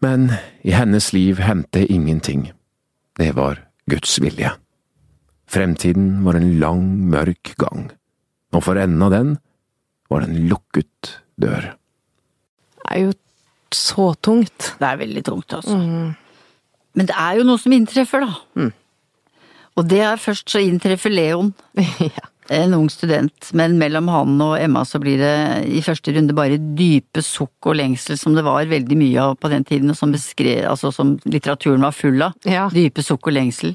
Men i hennes liv hendte ingenting. Det var Guds vilje. Fremtiden var en lang, mørk gang, og for enden av den var det en lukket dør. Det er jo så tungt. Det er veldig tungt, altså. Men det er jo noe som inntreffer, da. Og det er først så inntreffer Leon, ja. en ung student, men mellom han og Emma så blir det i første runde bare dype sukk og lengsel, som det var veldig mye av på den tiden, og som beskrev, altså som litteraturen var full av. Ja. Dype sukk og lengsel.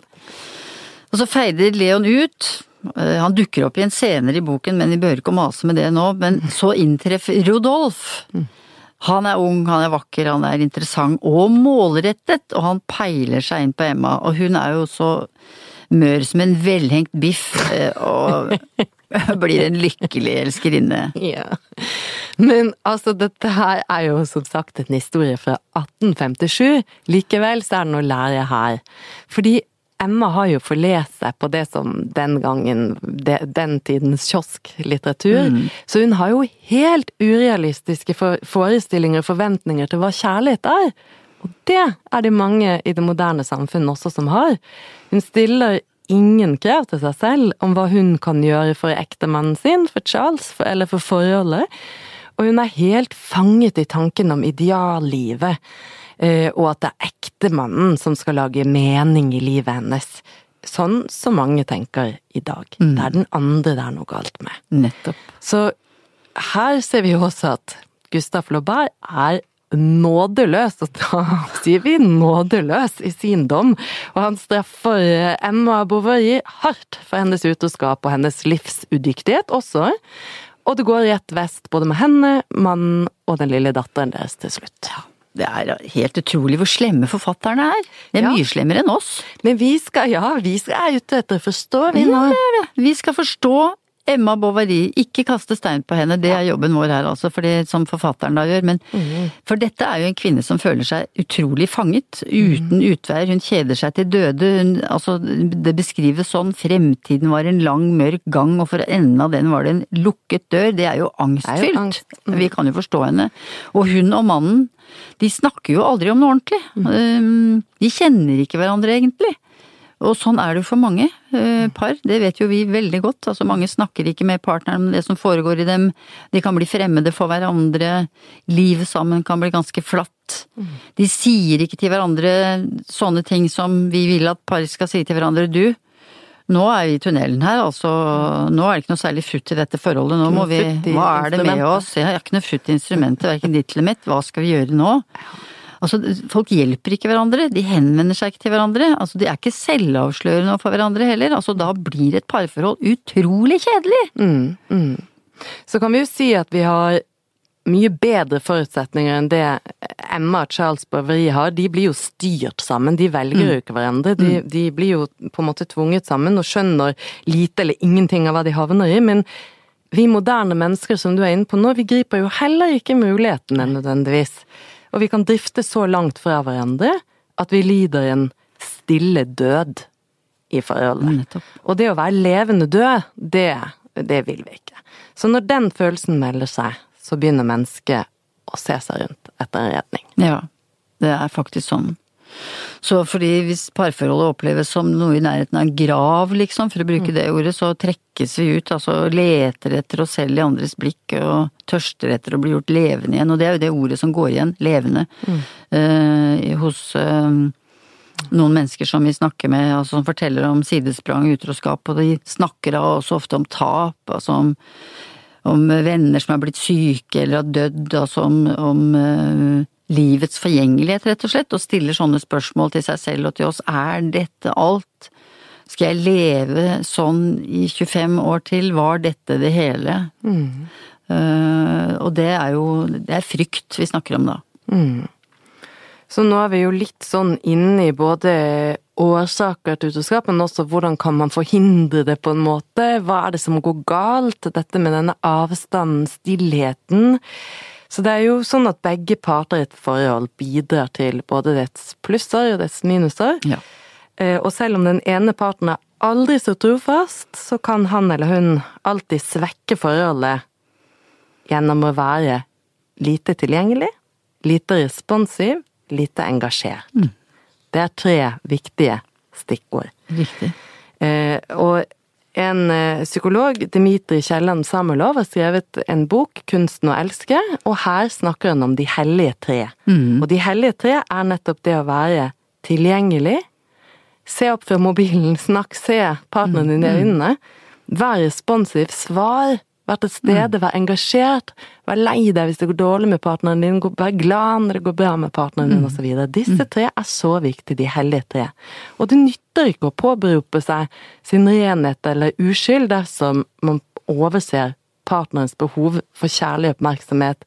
Og så feider Leon ut. Eh, Han dukker opp igjen senere i boken, men vi bør ikke mase med det nå. Men så inntreffer Rodolf. Han er ung, han er vakker, han er interessant og målrettet, og han peiler seg inn på Emma, og hun er jo så mør som en velhengt biff, eh, og blir en lykkelig elskerinne. Ja. Men altså, dette her er jo som sagt en historie fra 1857. Likevel så er det noe å lære her. Fordi Emma har jo forlest seg på det som den gangen, de, den tidens kiosklitteratur. Mm. Så hun har jo helt urealistiske forestillinger og forventninger til hva kjærlighet er. Og det er det mange i det moderne samfunnet også som har. Hun stiller ingen krav til seg selv om hva hun kan gjøre for ektemannen sin, for Charles, for, eller for forholdet. Og hun er helt fanget i tanken om ideallivet. Eh, og at det er ektemannen som skal lage mening i livet hennes. Sånn som mange tenker i dag. Mm. Det er den andre det er noe galt med. Nettopp. Så her ser vi jo også at Gustav Laubert er nådeløs, og da sier vi nådeløs i sin dom. Og han straffer Emma Bovary hardt for hennes utroskap og hennes livsudyktighet også. Og det går rett vest både med henne, mannen og den lille datteren deres til slutt. Ja. Det er helt utrolig hvor slemme forfatterne er. Det er ja. mye slemmere enn oss. Men vi skal, ja, vi skal er ute etter å forstå, vi nå. Ja, vi skal forstå Emma Bovary, ikke kaste stein på henne, det er jobben vår her altså, for det som forfatteren da gjør. Men mm. for dette er jo en kvinne som føler seg utrolig fanget, uten mm. utveier. Hun kjeder seg til døde. Hun, altså, det beskrives sånn, fremtiden var en lang, mørk gang, og for enden av den var det en lukket dør. Det er jo angstfylt. Er jo angst. mm. Vi kan jo forstå henne. Og hun og mannen, de snakker jo aldri om noe ordentlig. Mm. Um, de kjenner ikke hverandre egentlig. Og sånn er det jo for mange eh, par, det vet jo vi veldig godt. Altså mange snakker ikke med partneren om det som foregår i dem. De kan bli fremmede for hverandre. Livet sammen kan bli ganske flatt. De sier ikke til hverandre sånne ting som vi vil at par skal si til hverandre. Du, nå er vi i tunnelen her, altså. Nå er det ikke noe særlig futt i dette forholdet. Nå må vi Hva er det med oss? Jeg har ikke noe futt i instrumentet, verken ditt eller mitt. Hva skal vi gjøre nå? Altså, folk hjelper ikke hverandre, de henvender seg ikke til hverandre. Altså, de er ikke selvavslørende for hverandre heller. Altså, da blir et parforhold utrolig kjedelig! Mm, mm. Så kan vi jo si at vi har mye bedre forutsetninger enn det Emma og Charles Bavri har. De blir jo styrt sammen, de velger jo mm. ikke hverandre. De, mm. de, blir jo på en måte tvunget sammen og skjønner lite eller ingenting av hva de havner i. Men vi moderne mennesker som du er inne på nå, vi griper jo heller ikke mulighetene nødvendigvis. Og vi kan drifte så langt fra hverandre at vi lider en stille død i forholdet. Og det å være levende død, det, det vil vi ikke. Så når den følelsen melder seg, så begynner mennesket å se seg rundt etter en redning. Ja, det er faktisk sånn. Så fordi hvis parforholdet oppleves som noe i nærheten av en grav, liksom, for å bruke mm. det ordet, så trekkes vi ut, altså leter etter oss selv i andres blikk og tørster etter å bli gjort levende igjen. Og det er jo det ordet som går igjen, levende, mm. uh, hos uh, noen mennesker som vi snakker med, altså, som forteller om sidesprang, utroskap, og de snakker da også ofte om tap, altså om, om venner som er blitt syke eller har dødd, altså om, om uh, livets forgjengelighet, rett og slett, og stiller sånne spørsmål til seg selv og til oss. Er dette alt? Skal jeg leve sånn i 25 år til? Var dette det hele? Mm. Uh, og det er jo Det er frykt vi snakker om da. Mm. Så nå er vi jo litt sånn inne i både årsaker til utroskap, men også hvordan kan man forhindre det på en måte? Hva er det som går galt? Dette med denne avstanden, stillheten. Så det er jo sånn at begge parter i et forhold bidrar til både dets plusser og dets minuser. Ja. Eh, og selv om den ene parten er aldri så trofast, så kan han eller hun alltid svekke forholdet gjennom å være lite tilgjengelig, lite responsiv, lite engasjert. Mm. Det er tre viktige stikkord. Riktig. Eh, en eh, psykolog, Dmitrij Kielland Samuelov, har skrevet en bok, 'Kunsten å elske', og her snakker han om de hellige tre. Mm. Og de hellige tre er nettopp det å være tilgjengelig, se opp fra mobilen, snakk, se partneren din i mm. øynene, vær responsiv, svar Vær til stede, mm. vær engasjert. Vær lei deg hvis det går dårlig med partneren din. Vær glad når det går bra med partneren din, mm. osv. Disse mm. tre er så viktige, de hellige tre. Og det nytter ikke å påberope seg sin renhet eller uskyld dersom man overser partnerens behov for kjærlig oppmerksomhet,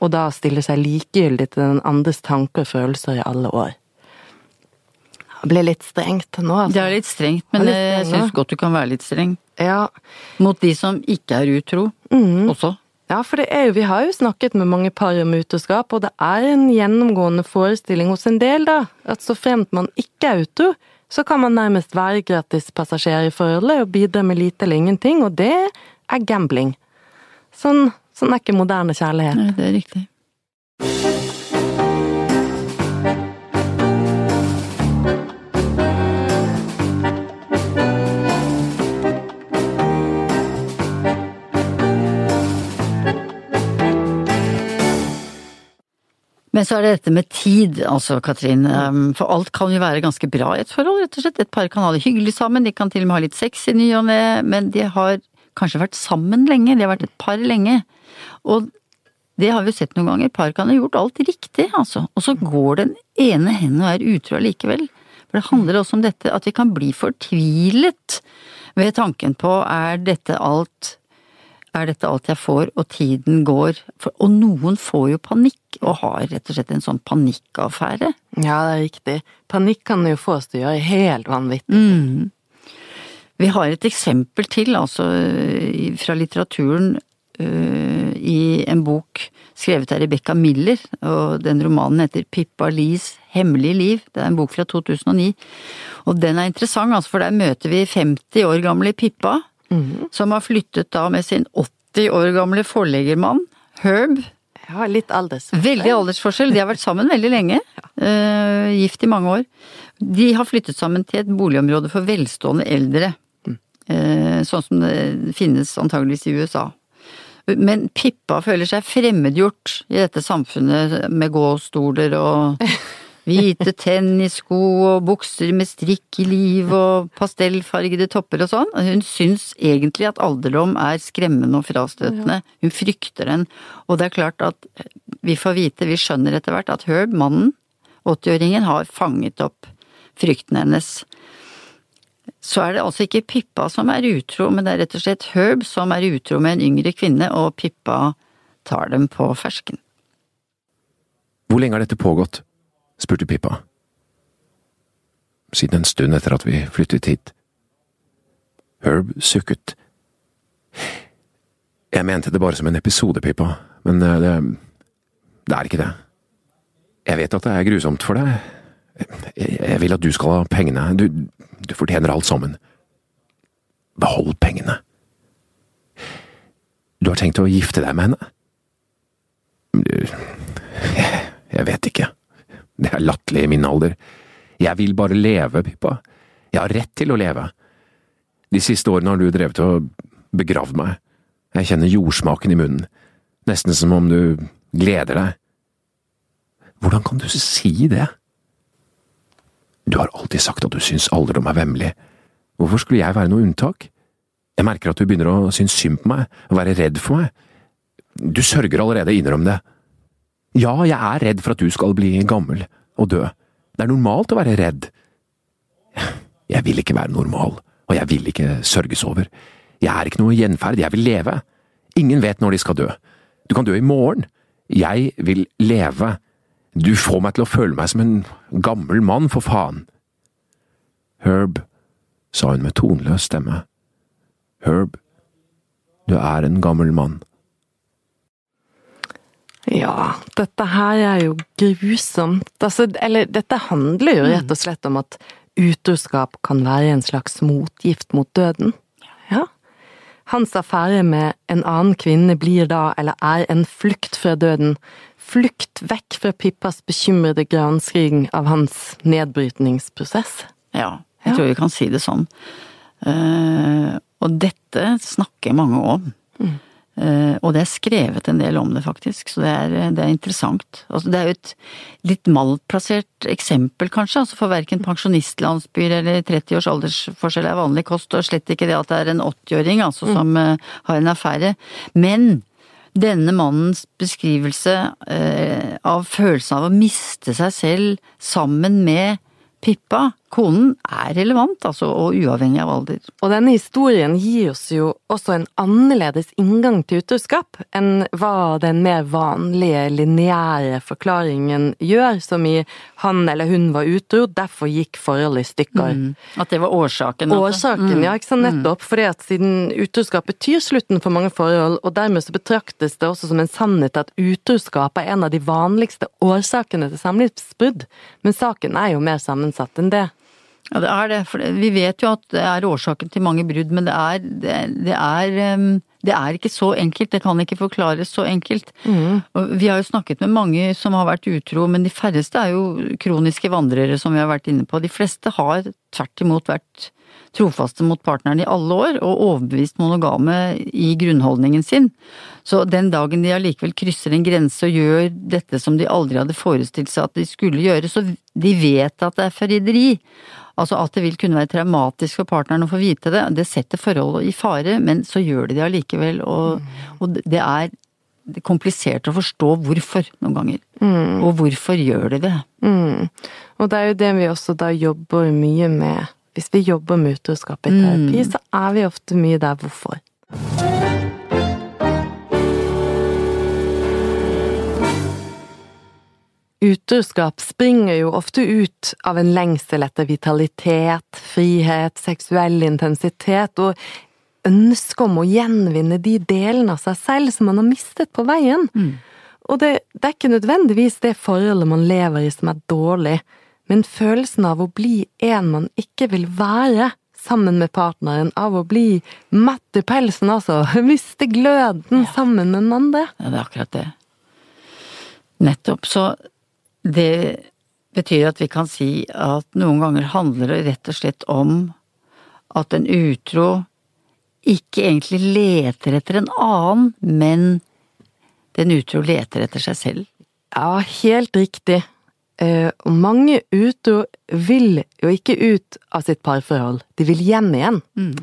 og da stiller seg likegyldig til den andres tanker og følelser i alle år. Det ble litt strengt nå, altså. Det er litt strengt, men litt jeg syns godt du kan være litt streng. Ja, Mot de som ikke er utro, også. Ja, for det er jo, vi har jo snakket med mange par om utroskap, og det er en gjennomgående forestilling hos en del, da, at så fremt man ikke er utro, så kan man nærmest være gratispassasjer i forholdet og bidra med lite eller ingenting, og det er gambling. Sånn, sånn er ikke moderne kjærlighet. Nei, det er riktig. Men så er det dette med tid, altså, Katrin. Um, For alt kan jo være ganske bra i et forhold, rett og slett. Et par kan ha det hyggelig sammen, de kan til og med ha litt sex i ny og ne, men de har kanskje vært sammen lenge, de har vært et par lenge. Og det har vi jo sett noen ganger, par kan ha gjort alt riktig, altså. Og så går den ene hen og er utro allikevel. For det handler også om dette at vi kan bli fortvilet ved tanken på er dette alt er dette alt jeg får, og tiden går. For, og noen får jo panikk, og har rett og slett en sånn panikkaffære. Ja, det er riktig. Panikk kan jo få oss til å gjøre helt vanvittig. Mm. Vi har et eksempel til, altså fra litteraturen, uh, i en bok skrevet av Rebecca Miller, og den romanen heter Pippa Lees hemmelige liv. Det er en bok fra 2009. Og den er interessant, altså, for der møter vi 50 år gamle Pippa, som har flyttet da med sin 80 år gamle forleggermann, Herb, Ja, litt aldersforskjell. Veldig aldersforskjell. De har vært sammen veldig lenge. eh, gift i mange år. De har flyttet sammen til et boligområde for velstående eldre. eh, sånn som det finnes antageligvis i USA. Men Pippa føler seg fremmedgjort i dette samfunnet med gåstoler og hvite tennissko og bukser med strikk i liv og pastellfargede topper og sånn. Hun syns egentlig at alderdom er skremmende og frastøtende. Hun frykter den. Og det er klart at vi får vite, vi skjønner etter hvert, at Herb, mannen, 80-åringen, har fanget opp frykten hennes. Så er det altså ikke Pippa som er utro, men det er rett og slett Herb som er utro med en yngre kvinne, og Pippa tar dem på fersken. Hvor lenge har dette pågått? Spurte Pippa. Siden en stund etter at vi flyttet hit. Herb sukket. Jeg mente det bare som en episode, Pippa, men eh, det, det er ikke det. Jeg vet at det er grusomt for deg. Jeg, vil at du skal ha pengene. Du, du fortjener alt sammen. Behold pengene. Du har tenkt å gifte deg med henne? Du, jeg vet ikke. Det er latterlig i min alder. Jeg vil bare leve, Pippa. Jeg har rett til å leve. De siste årene har du drevet og begravd meg. Jeg kjenner jordsmaken i munnen. Nesten som om du gleder deg. Hvordan kan du si det? Du har alltid sagt at du syns alderdom er vemmelig. Hvorfor skulle jeg være noe unntak? Jeg merker at du begynner å synes synd på meg, og være redd for meg. Du sørger allerede, innrøm det. Ja, jeg er redd for at du skal bli gammel og dø. Det er normalt å være redd. Jeg vil ikke være normal, og jeg vil ikke sørges over. Jeg er ikke noe gjenferd, jeg vil leve. Ingen vet når de skal dø. Du kan dø i morgen. Jeg vil leve. Du får meg til å føle meg som en gammel mann, for faen. Herb, sa hun med tonløs stemme. Herb, du er en gammel mann. Ja, dette her er jo grusomt. Altså, eller dette handler jo rett og slett om at utroskap kan være en slags motgift mot døden. Ja. Hans affære med en annen kvinne blir da, eller er, en flukt fra døden. Flukt vekk fra Pippas bekymrede granskring av hans nedbrytningsprosess. Ja, jeg tror vi kan si det sånn. Eh, og dette snakker mange om. Eh, og det er skrevet en del om det, faktisk, så det er, det er interessant. Altså, det er jo et litt malplassert eksempel, kanskje, altså for verken pensjonistlandsbyer eller 30 års aldersforskjell er vanlig kost, og slett ikke det at det er en 80-åring altså, som mm. har en affære. Men denne mannens beskrivelse eh, av følelsen av å miste seg selv sammen med Pippa konen er relevant, altså, og uavhengig av alder. Og denne historien gir oss jo også en annerledes inngang til utroskap enn hva den mer vanlige, lineære forklaringen gjør, som i han eller hun var utro, derfor gikk forholdet i stykker. Mm. At det var årsaken? Årsaken, mm. ja, ikke sant, nettopp. Fordi at siden utroskap betyr slutten for mange forhold, og dermed så betraktes det også som en sannhet at utroskap er en av de vanligste årsakene til samlivsbrudd. Men saken er jo mer sammensatt enn det. Ja, det er det. For vi vet jo at det er årsaken til mange brudd, men det er, det, det er, det er ikke så enkelt. Det kan ikke forklares så enkelt. Mm. Vi har jo snakket med mange som har vært utro, men de færreste er jo kroniske vandrere, som vi har vært inne på. De fleste har tvert imot vært trofaste mot partneren i alle år, og overbevist monogame i grunnholdningen sin. Så den dagen de allikevel krysser en grense og gjør dette som de aldri hadde forestilt seg at de skulle gjøre, så de vet at det er forræderi. Altså at det vil kunne være traumatisk for partneren å få vite det, det setter forholdet i fare, men så gjør de det allikevel, og, og det er komplisert å forstå hvorfor noen ganger. Mm. Og hvorfor gjør de det? Mm. Og det er jo det vi også da jobber mye med hvis vi jobber med utroskap i terapi, mm. så er vi ofte mye der hvorfor. Utroskap springer jo ofte ut av en lengsel etter vitalitet, frihet, seksuell intensitet og ønske om å gjenvinne de delene av seg selv som man har mistet på veien. Mm. Og det, det, er ikke nødvendigvis det forholdet man lever i som er dårlig, men følelsen av å bli en man ikke vil være sammen med partneren, av å bli matt i pelsen, altså. Miste gløden ja. sammen med den andre. Ja, det er akkurat det. Nettopp. Så det betyr at vi kan si at noen ganger handler det rett og slett om at en utro ikke egentlig leter etter en annen, men den utro leter etter seg selv. Ja, helt riktig. Uh, mange utro vil jo ikke ut av sitt parforhold, de vil hjem igjen. Mm.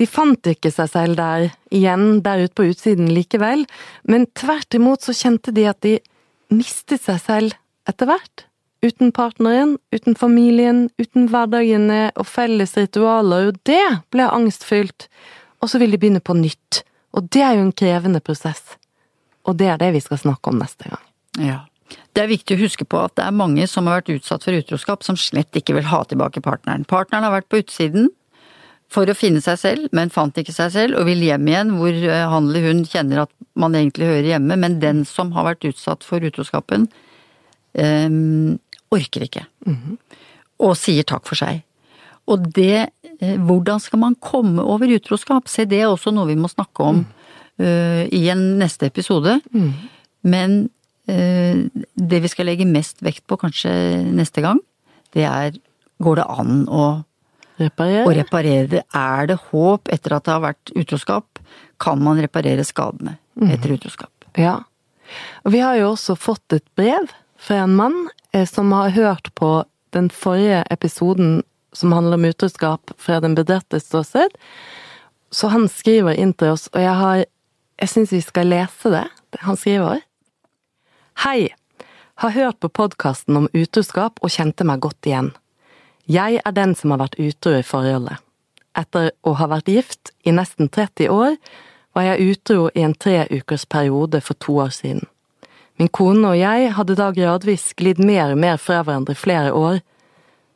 De fant ikke seg selv der igjen, der ute på utsiden likevel, men tvert imot så kjente de at de mistet seg selv etter hvert. Uten partneren, uten familien, uten hverdagene og felles ritualer, og det ble angstfylt. Og så vil de begynne på nytt, og det er jo en krevende prosess. Og det er det vi skal snakke om neste gang. Ja. Det er viktig å huske på at det er mange som har vært utsatt for utroskap, som slett ikke vil ha tilbake partneren. Partneren har vært på utsiden for å finne seg selv, men fant ikke seg selv, og vil hjem igjen hvor eh, han eller hun kjenner at man egentlig hører hjemme, men den som har vært utsatt for utroskapen, um, orker ikke. Mm -hmm. Og sier takk for seg. Og det, eh, hvordan skal man komme over utroskap? Se, det er også noe vi må snakke om mm. uh, i en neste episode. Mm. Men Eh, det vi skal legge mest vekt på kanskje neste gang, det er går det an å reparere? Å reparere det. Er det håp etter at det har vært utroskap? Kan man reparere skadene mhm. etter utroskap? Ja. Og vi har jo også fått et brev fra en mann eh, som har hørt på den forrige episoden som handler om utroskap fra den bedrettes ståsted. Så han skriver inn til oss, og jeg har Jeg syns vi skal lese det. Han skriver Hei! Har hørt på podkasten om utroskap og kjente meg godt igjen. Jeg er den som har vært utro i forholdet. Etter å ha vært gift i nesten 30 år, var jeg utro i en tre ukers periode for to år siden. Min kone og jeg hadde da gradvis glidd mer og mer fra hverandre flere år.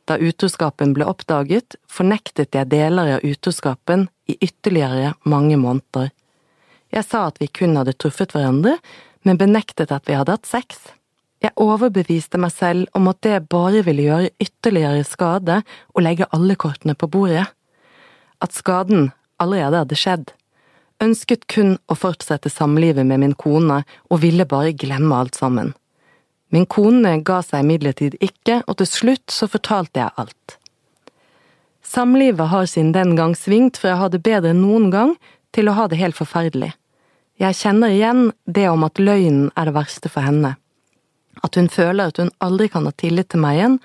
Da utroskapen ble oppdaget, fornektet jeg deler av utroskapen i ytterligere mange måneder. Jeg sa at vi kun hadde truffet hverandre, men benektet at vi hadde hatt sex. Jeg overbeviste meg selv om at det bare ville gjøre ytterligere skade og legge alle kortene på bordet. At skaden allerede hadde skjedd. Ønsket kun å fortsette samlivet med min kone og ville bare glemme alt sammen. Min kone ga seg imidlertid ikke, og til slutt så fortalte jeg alt. Samlivet har siden den gang svingt fra å ha det bedre enn noen gang til å ha det helt forferdelig. Jeg kjenner igjen det om at løgnen er det verste for henne. At hun føler at hun aldri kan ha tillit til meg igjen,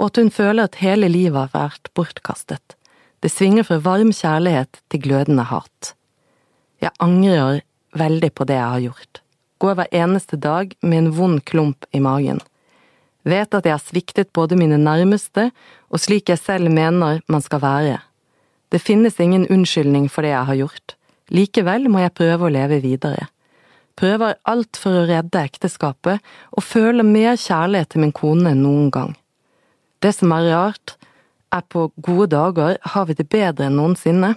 og at hun føler at hele livet har vært bortkastet. Det svinger fra varm kjærlighet til glødende hat. Jeg angrer veldig på det jeg har gjort. Går hver eneste dag med en vond klump i magen. Vet at jeg har sviktet både mine nærmeste og slik jeg selv mener man skal være. Det finnes ingen unnskyldning for det jeg har gjort. Likevel må jeg prøve å leve videre. Prøver alt for å redde ekteskapet, og føler mer kjærlighet til min kone enn noen gang. Det som er rart, er på gode dager har vi det bedre enn noensinne.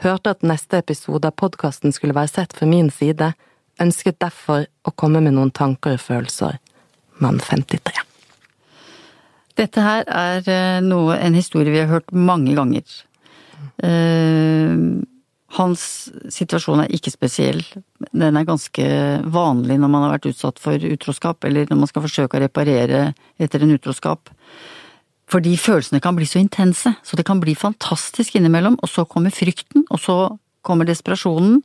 Hørte at neste episode av podkasten skulle være sett fra min side, ønsket derfor å komme med noen tanker og følelser. Mann 53. Dette her er eh, noe, en historie vi har hørt mange ganger. Uh, hans situasjon er ikke spesiell. Den er ganske vanlig når man har vært utsatt for utroskap, eller når man skal forsøke å reparere etter en utroskap. Fordi følelsene kan bli så intense, så det kan bli fantastisk innimellom, og så kommer frykten, og så kommer desperasjonen.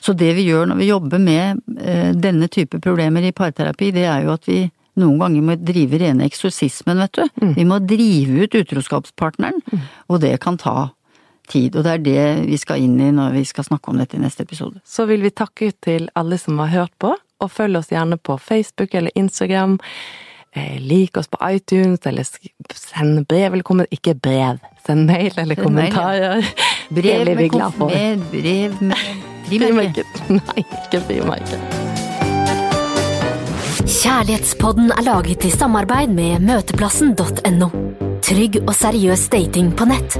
Så det vi gjør når vi jobber med eh, denne type problemer i parterapi, det er jo at vi noen ganger må drive rene eksorsismen, vet du. Mm. Vi må drive ut utroskapspartneren, mm. og det kan ta tid. Og det er det vi skal inn i når vi skal snakke om dette i neste episode. Så vil vi takke ut til alle som har hørt på, og følg oss gjerne på Facebook eller Instagram. Eh, lik oss på iTunes, eller send brev eller kommentar Ikke brev, send mail eller send kommentarer. Mail. Brev med, med, brev med frimerke. Nei, ikke frimerke. Kjærlighetspodden er laget i samarbeid med møteplassen.no. Trygg og seriøs dating på nett.